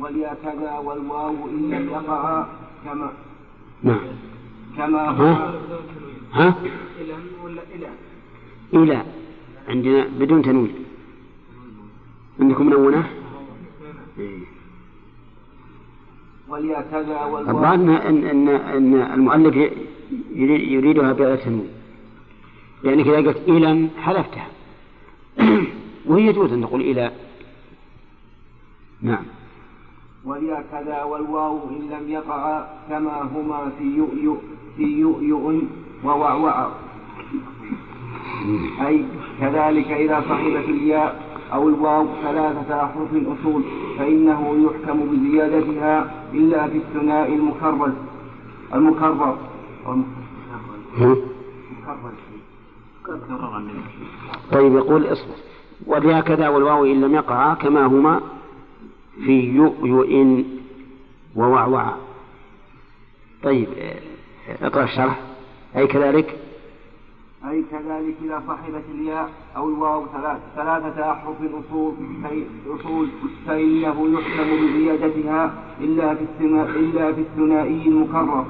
وليكذا والواو إن لم يقعا كما نعم. كما ها؟ ها؟ إلى عندنا بدون تنوين. عندكم منونة إيه. الظاهر إن, إن, إن المؤلف يريد- يريدها بغير تنوين. لأنك إذا قلت إلى حلفتها. وهي يجوز أن تقول إلى. نعم. وليكذا والواو إن لم يقعا كما هما في يؤيؤ في يؤيؤ ووعوع. أي كذلك إذا صحبت الياء أو الواو ثلاثة أحرف أصول فإنه يحكم بزيادتها إلا في الثناء المكرر. المكرر. طيب يقول اصبر ولهكذا والواو إن لم يقعا كما هما في يؤيؤ ووعوع. طيب اقرأ الشرح. أي كذلك؟ أي كذلك إذا صحبت الياء أو الواو ثلاث ثلاثة أحرف أصول فإ- أصول فإنه يحكم بزيادتها إلا في إلا في الثنائي المكرر.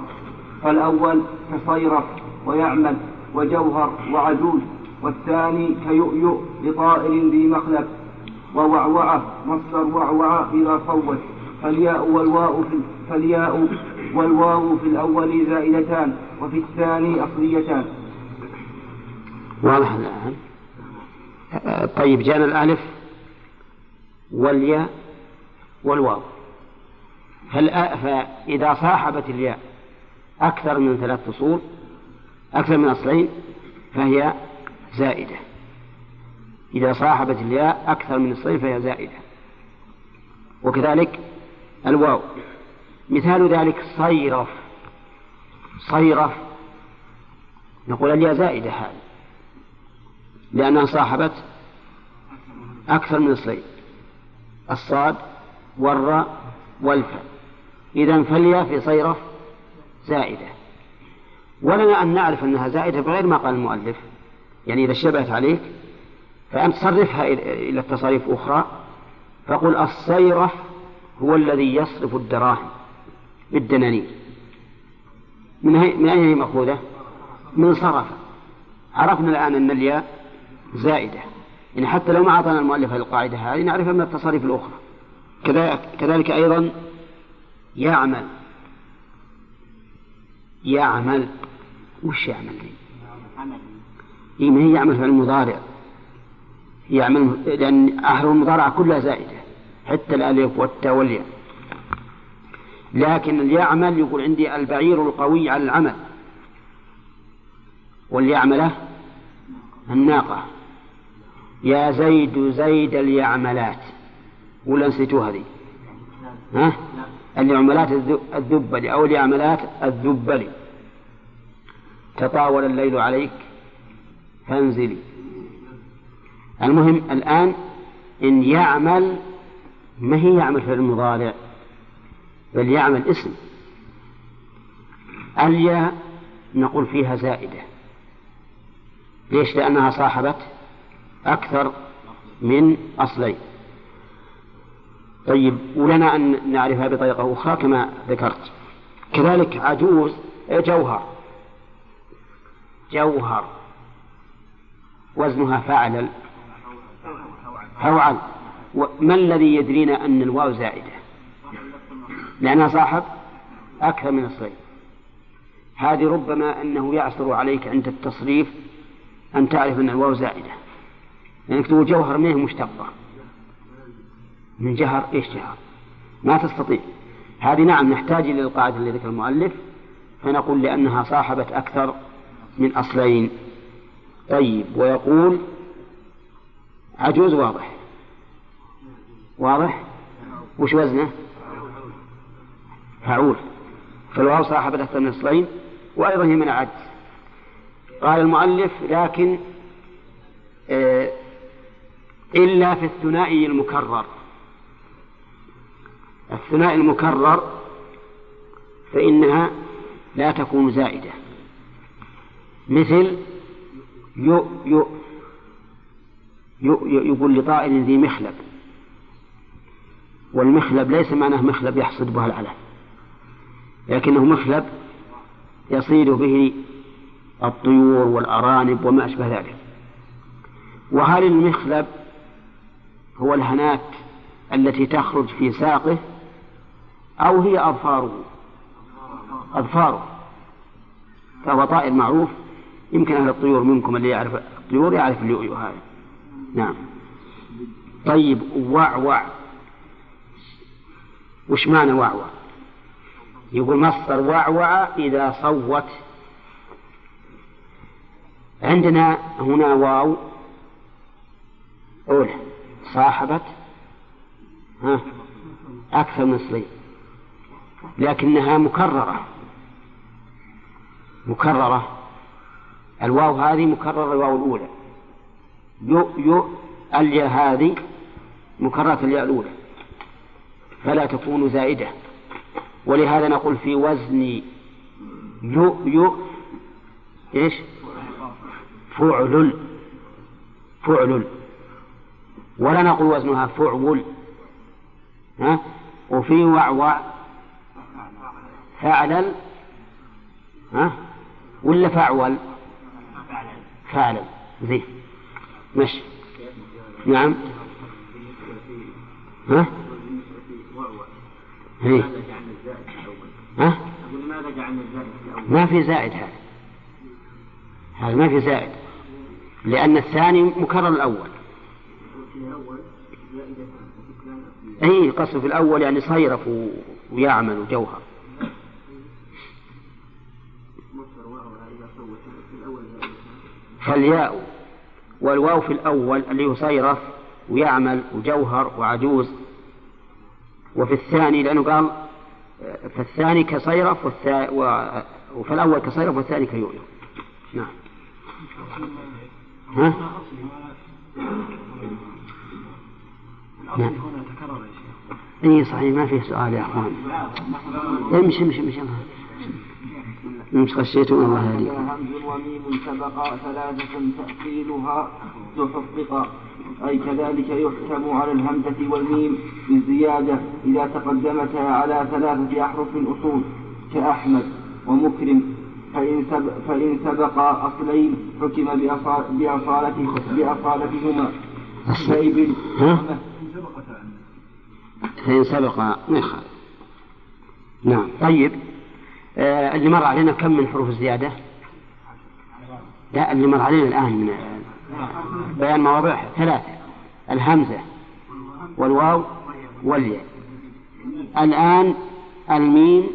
فالأول كصيرف ويعمل وجوهر وعجوز والثاني كيؤيؤ لطائر ذي مخلب. ووعوعة مصدر وعوعة إذا صوت فالياء والواو في فالياء والواو في الأول زائدتان وفي الثاني أصليتان. واضح الآن؟ طيب جاءنا الألف والياء والواو. فإذا صاحبت الياء أكثر من ثلاث فصول أكثر من أصلين فهي زائدة. إذا صاحبت الياء أكثر من أصلين فهي زائدة. وكذلك الواو. مثال ذلك صيرف. صيرف. نقول الياء زائدة هذه. لأنها صاحبت أكثر من أصلين الصاد والراء والفاء. إذا فالياء في صيرف زائدة. ولنا أن نعرف أنها زائدة بغير ما قال المؤلف. يعني إذا اشتبهت عليك فأنت صرفها إلى- التصاريف أخرى. فقل الصيرف هو الذي يصرف الدراهم بالدنانير. من, هي من أين هي مأخوذة؟ من صرف. عرفنا الآن أن الياء زائدة. يعني حتى لو ما أعطانا المؤلف القاعدة هذه نعرفها من التصاريف الأخرى. كذلك, أيضا يعمل. يعمل. وش يعمل؟ دي؟ إيه هي يعمل في المضارع؟ يعمل لأن أحرف المضارعة كلها زائدة حتى الألف والتاء والياء. لكن اليعمل يقول عندي البعير القوي على العمل. واليعملة الناقة. يا زيد زيد اليعملات. ولا نسيتوها هذه؟ ها؟ اليعملات الذ- الذبلي أو اليعملات الذبلي. تطاول الليل عليك فانزلي. المهم الآن إن يعمل ما هي يعمل في المضارع؟ بل يعمل اسم. الياء نقول فيها زائدة. ليش؟ لأنها صاحبت أكثر من أصلين. طيب ولنا أن نعرفها بطريقة أخرى كما ذكرت. كذلك عجوز إيه، جوهر. جوهر. وزنها فعل فوعل ما الذي يدرينا أن الواو زائدة؟ لأنها صاحب أكثر من الصيد. هذه ربما أنه يعثر عليك عند التصريف أن تعرف أن الواو زائدة. لأنك تقول جوهر منه مشتقة. من جهر إيش جهر؟ ما تستطيع. هذه نعم نحتاج إلى القاعدة اللي ذكر المؤلف فنقول لأنها صاحبت أكثر من أصلين. طيب ويقول عجوز واضح. واضح؟ وش وزنه؟ فعول فالواو صاحبت أكثر من أصلين وأيضا هي من العجز قال المؤلف لكن آه إلا في الثنائي المكرر. الثنائي المكرر فإنها لا تكون زائدة. مثل يؤ يؤ يقول لطائر ذي مخلب. والمخلب ليس معناه مخلب يحصد بها العلف لكنه مخلب يصيد به الطيور والأرانب وما أشبه ذلك. وهل المخلب هو الهنات التي تخرج في ساقه أو هي أظفاره؟ أظفاره. فهو طائر معروف. يمكن أهل الطيور منكم اللي يعرف الطيور يعرف اللؤلؤ هذا. نعم. طيب وعوع وش معنى وعوع يقول مصدر وعوع إذا صوت. عندنا هنا واو. أولى صاحبت. ها أكثر من صليب لكنها مكررة. مكررة. الواو هذه مكررة الواو الأولى. يو يو الياء هذه مكررة الياء الأولى. فلا تكون زائدة. ولهذا نقول في وزن يو يو إيش؟ فعل. فعل. ولا نقول وزنها فعول. ها؟ وفي وعوع فعلل ها؟ ولا فعول فعلا. زين. مش نعم. ها؟ هي. ها؟ ما في زائد هذا. هذا ما في زائد. لأن الثاني مكرر الأول. أي قصد في الأول يعني صيرف ويعمل وجوهر فالياء. والواو في الأول اللي يصيرف ويعمل وجوهر وعجوز وفي الثاني لأنه قال فالثاني كصيرف. وفي الأول كصيرف والثاني كيؤير نعم ها؟ نعم. اي صحيح ما فيه سؤال يا أخوان امشي امشي امشي مش خشيتم الله يهديكم همز وميم سبق ثلاثة تأصيلها تحقق أي كذلك يحكم على الهمزة والميم بالزيادة إذا تقدمتا على ثلاثة أحرف أصول كأحمد ومكرم. فإن, سب فإن سبق أصلين حكم بأصالته بأصالتهما. كإبل فإن سبق ما يخالف نعم. طيب. اللي مر علينا كم من حروف الزيادة؟ لا اللي مر علينا الآن من بيان مواضيعها ثلاثة. الهمزة والواو والياء. الآن الميم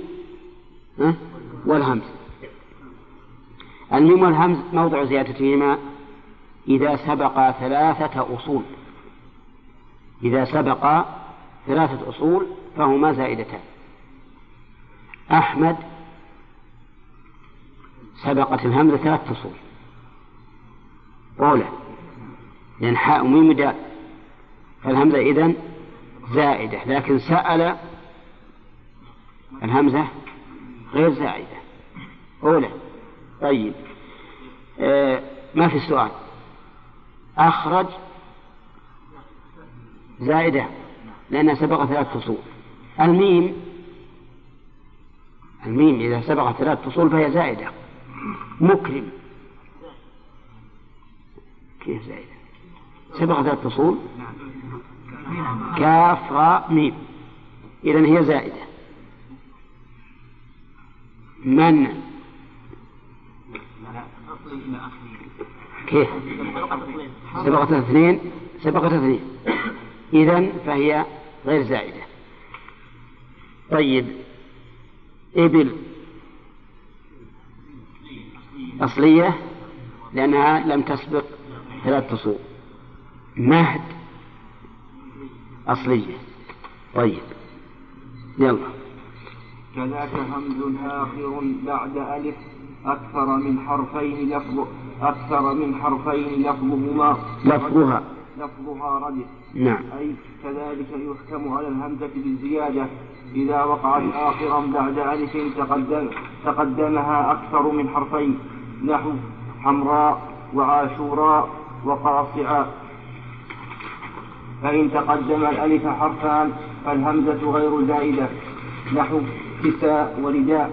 والهمز. الميم والهمز موضع زيادتهما. إذا سبق ثلاثة أصول. إذا سبق ثلاثة أصول فهما زائدتان. أحمد سبقت الهمزة ثلاثة أصول أولى لأن حاء وميم دال فالهمزة إذن زائدة لكن سأل الهمزة غير زائدة. أولى طيب آه ما في سؤال أخرج زائدة لأنها سبق ثلاث فصول. الميم الميم إذا سبق ثلاث فصول فهي زائدة. مكرم. كيف زائدة سبق ثلاث فصول كاف راء ميم. إذا هي زائدة. من؟ كيف؟ سبقت اثنين. سبقت اثنين. إذا فهي غير زائدة. طيب. إبل. أصلية لأنها لم تسبق ثلاث فصول مهد أصلية. طيب. يلا. كذاك همز آخر بعد ألف أكثر من حرفين لفظ أكثر من حرفين لفظهما. لفظها. لفظها ردف. نعم. أي كذلك يحكم على الهمزة بالزيادة. إذا وقعت آخرا بعد ألف تقدم تقدمها أكثر من حرفين. نحو حمراء وعاشوراء وقاصعاء فإن تقدم الألف حرفان فالهمزة غير زائدة. نحو كساء ورداء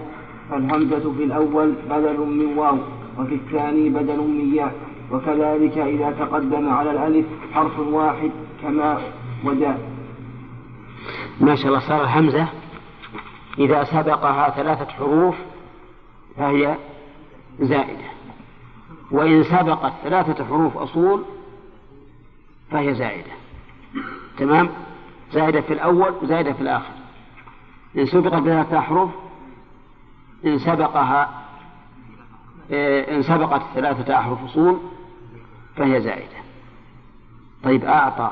فالهمزة في الأول بدل من واو وفي الثاني بدل من ياء. وكذلك إذا تقدم على الألف حرف واحد كما وداء ما شاء الله صار الهمزة إذا سبقها ثلاثة حروف فهي زائدة. وإن سبقت ثلاثة حروف أصول فهي زائدة. تمام؟ زائدة في الأول وزائدة في الآخر. إن سبقت ثلاثة أحرف إن سبقها إيه، إن سبقت ثلاثة أحرف أصول فهي زائدة. طيب أعطى.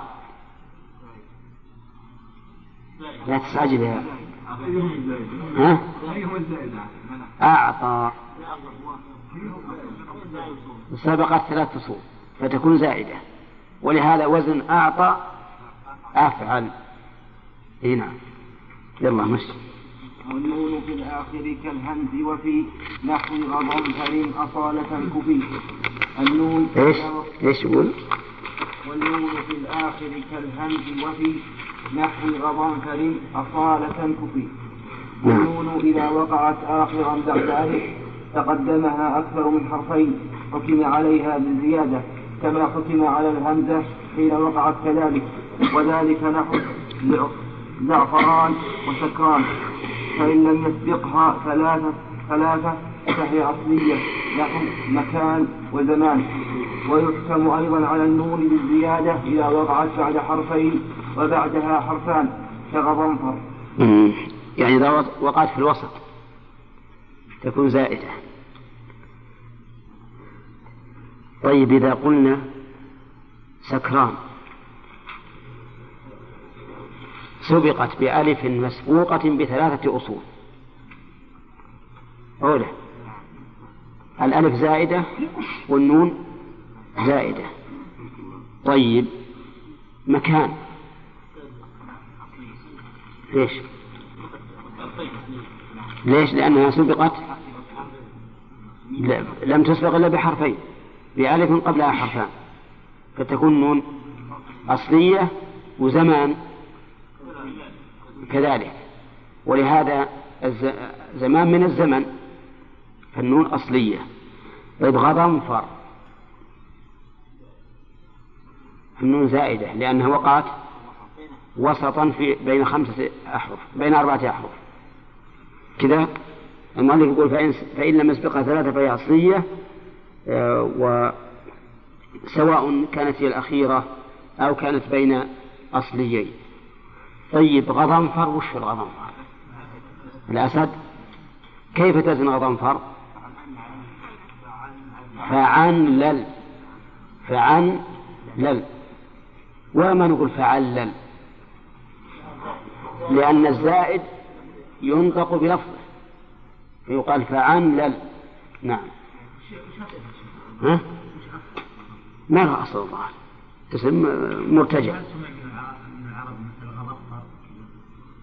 لا تستعجل يا ها؟ أعطى. سبقت ثلاث فصول فتكون زائدة ولهذا وزن أعطى أفعل إي نعم يلا مشي والنون في الآخر كالهمز وفي نحو غضنفر أصالة الكفي النون إيش؟ إيش يقول؟ والنون في الآخر كالهمز وفي نحو غضنفر أصالة كفي نعم. والنون إذا وقعت آخرا بعد ألف تقدمها أكثر من حرفين حكم عليها بالزيادة كما حكم على الهمزة حين وقعت كذلك. وذلك نحو زعفران وسكران فإن لم يسبقها ثلاثة ثلاثة فهي أصلية نحو مكان وزمان. ويحكم أيضا على النون بالزيادة إذا وقعت بعد حرفين وبعدها حرفان كغضنفر. يعني إذا وقعت في الوسط تكون زائدة. طيب إذا قلنا سكران. سبقت بألف مسبوقة بثلاثة أصول. أولى الألف زائدة والنون زائدة. طيب. مكان. ليش؟ ليش؟ لأنها سبقت. لم تسبق إلا بحرفين. بألف قبلها حرفان فتكون نون أصلية وزمان كذلك. ولهذا زمان من الزمن فالنون أصلية. طيب غضنفر النون زائدة لأنها وقعت وسطا في بين خمسة أحرف بين أربعة أحرف. كذا المؤلف يقول فإن, فإن لم يسبقها ثلاثة فهي أصلية وسواء كانت هي الأخيرة أو كانت بين أصليين. طيب غضنفر وش الغضنفر؟ الأسد كيف تزن غضنفر؟ فعنلل فعنلل وما نقول فعلل لأن الزائد ينطق بلفظه فيقال فعنلل نعم. ها؟ ما له أصل الظاهر؟ اسم مرتجع.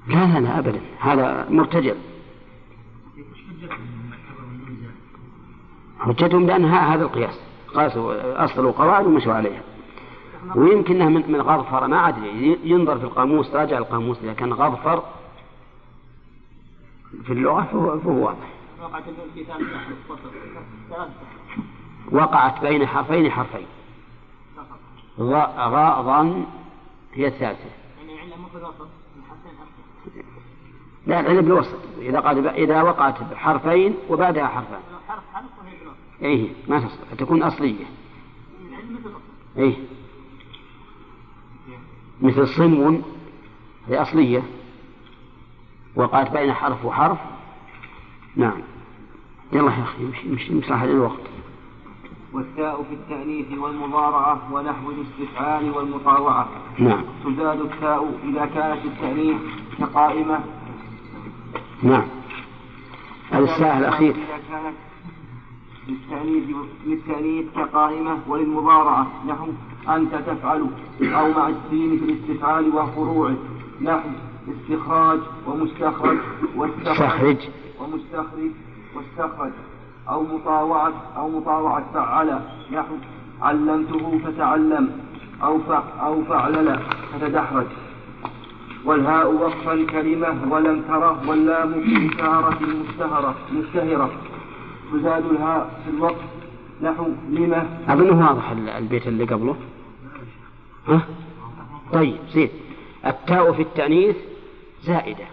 لا لا لا أبدا. هذا مرتجع. حجتهم بأن هذا القياس. قاسوا أصل القواعد ومشوا عليها. ويمكن من من غضفر. ما أدري. ينظر في القاموس راجع القاموس. إذا كان غضفر في اللغة فهو, فهو واضح. وقعت بين حرفين حرفين. غاضا هي الثالثة. لا العلة بالوسط. إذا قال إذا وقعت بحرفين وبعدها حرفان. إيه ما تصلح فتكون أصلية. إيه. مثل صم هي أصلية. وقعت بين حرف وحرف. نعم. يلا يا أخي امشي امشي امشي الوقت. والتاء في التأنيث والمضارعة ونحو الاستفعال والمطاوعة. نعم. تزاد التاء إذا كانت التأنيث كقائمة. نعم. هذا الساعة الأخير. إذا كانت للتأنيث للتأنيث كقائمة وللمضارعة. نحو أنت تفعل أو مع السين في الاستفعال وفروعه. نحو استخراج ومستخرج. واستخرج ومستخرج. واستخرج. أو مطاوعة أو مطاوعة فعل نحو علمته فتعلم. أو أو فعلل فتدحرج. والهاء وقف الكلمة ولم تره واللام إشارة مشتهرة مشتهرة تزاد الهاء في الوقف نحو لما أظنه واضح البيت اللي قبله. ها؟ طيب زين. التاء في التأنيث زائدة.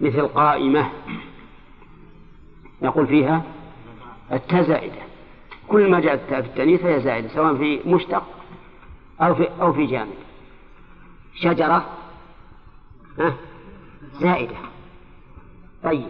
مثل قائمة. نقول فيها التاء زائدة كل ما جاءت التاء في التأنيث فهي زائدة سواء في مشتق أو في أو في جامد شجرة؟ زائدة. طيب.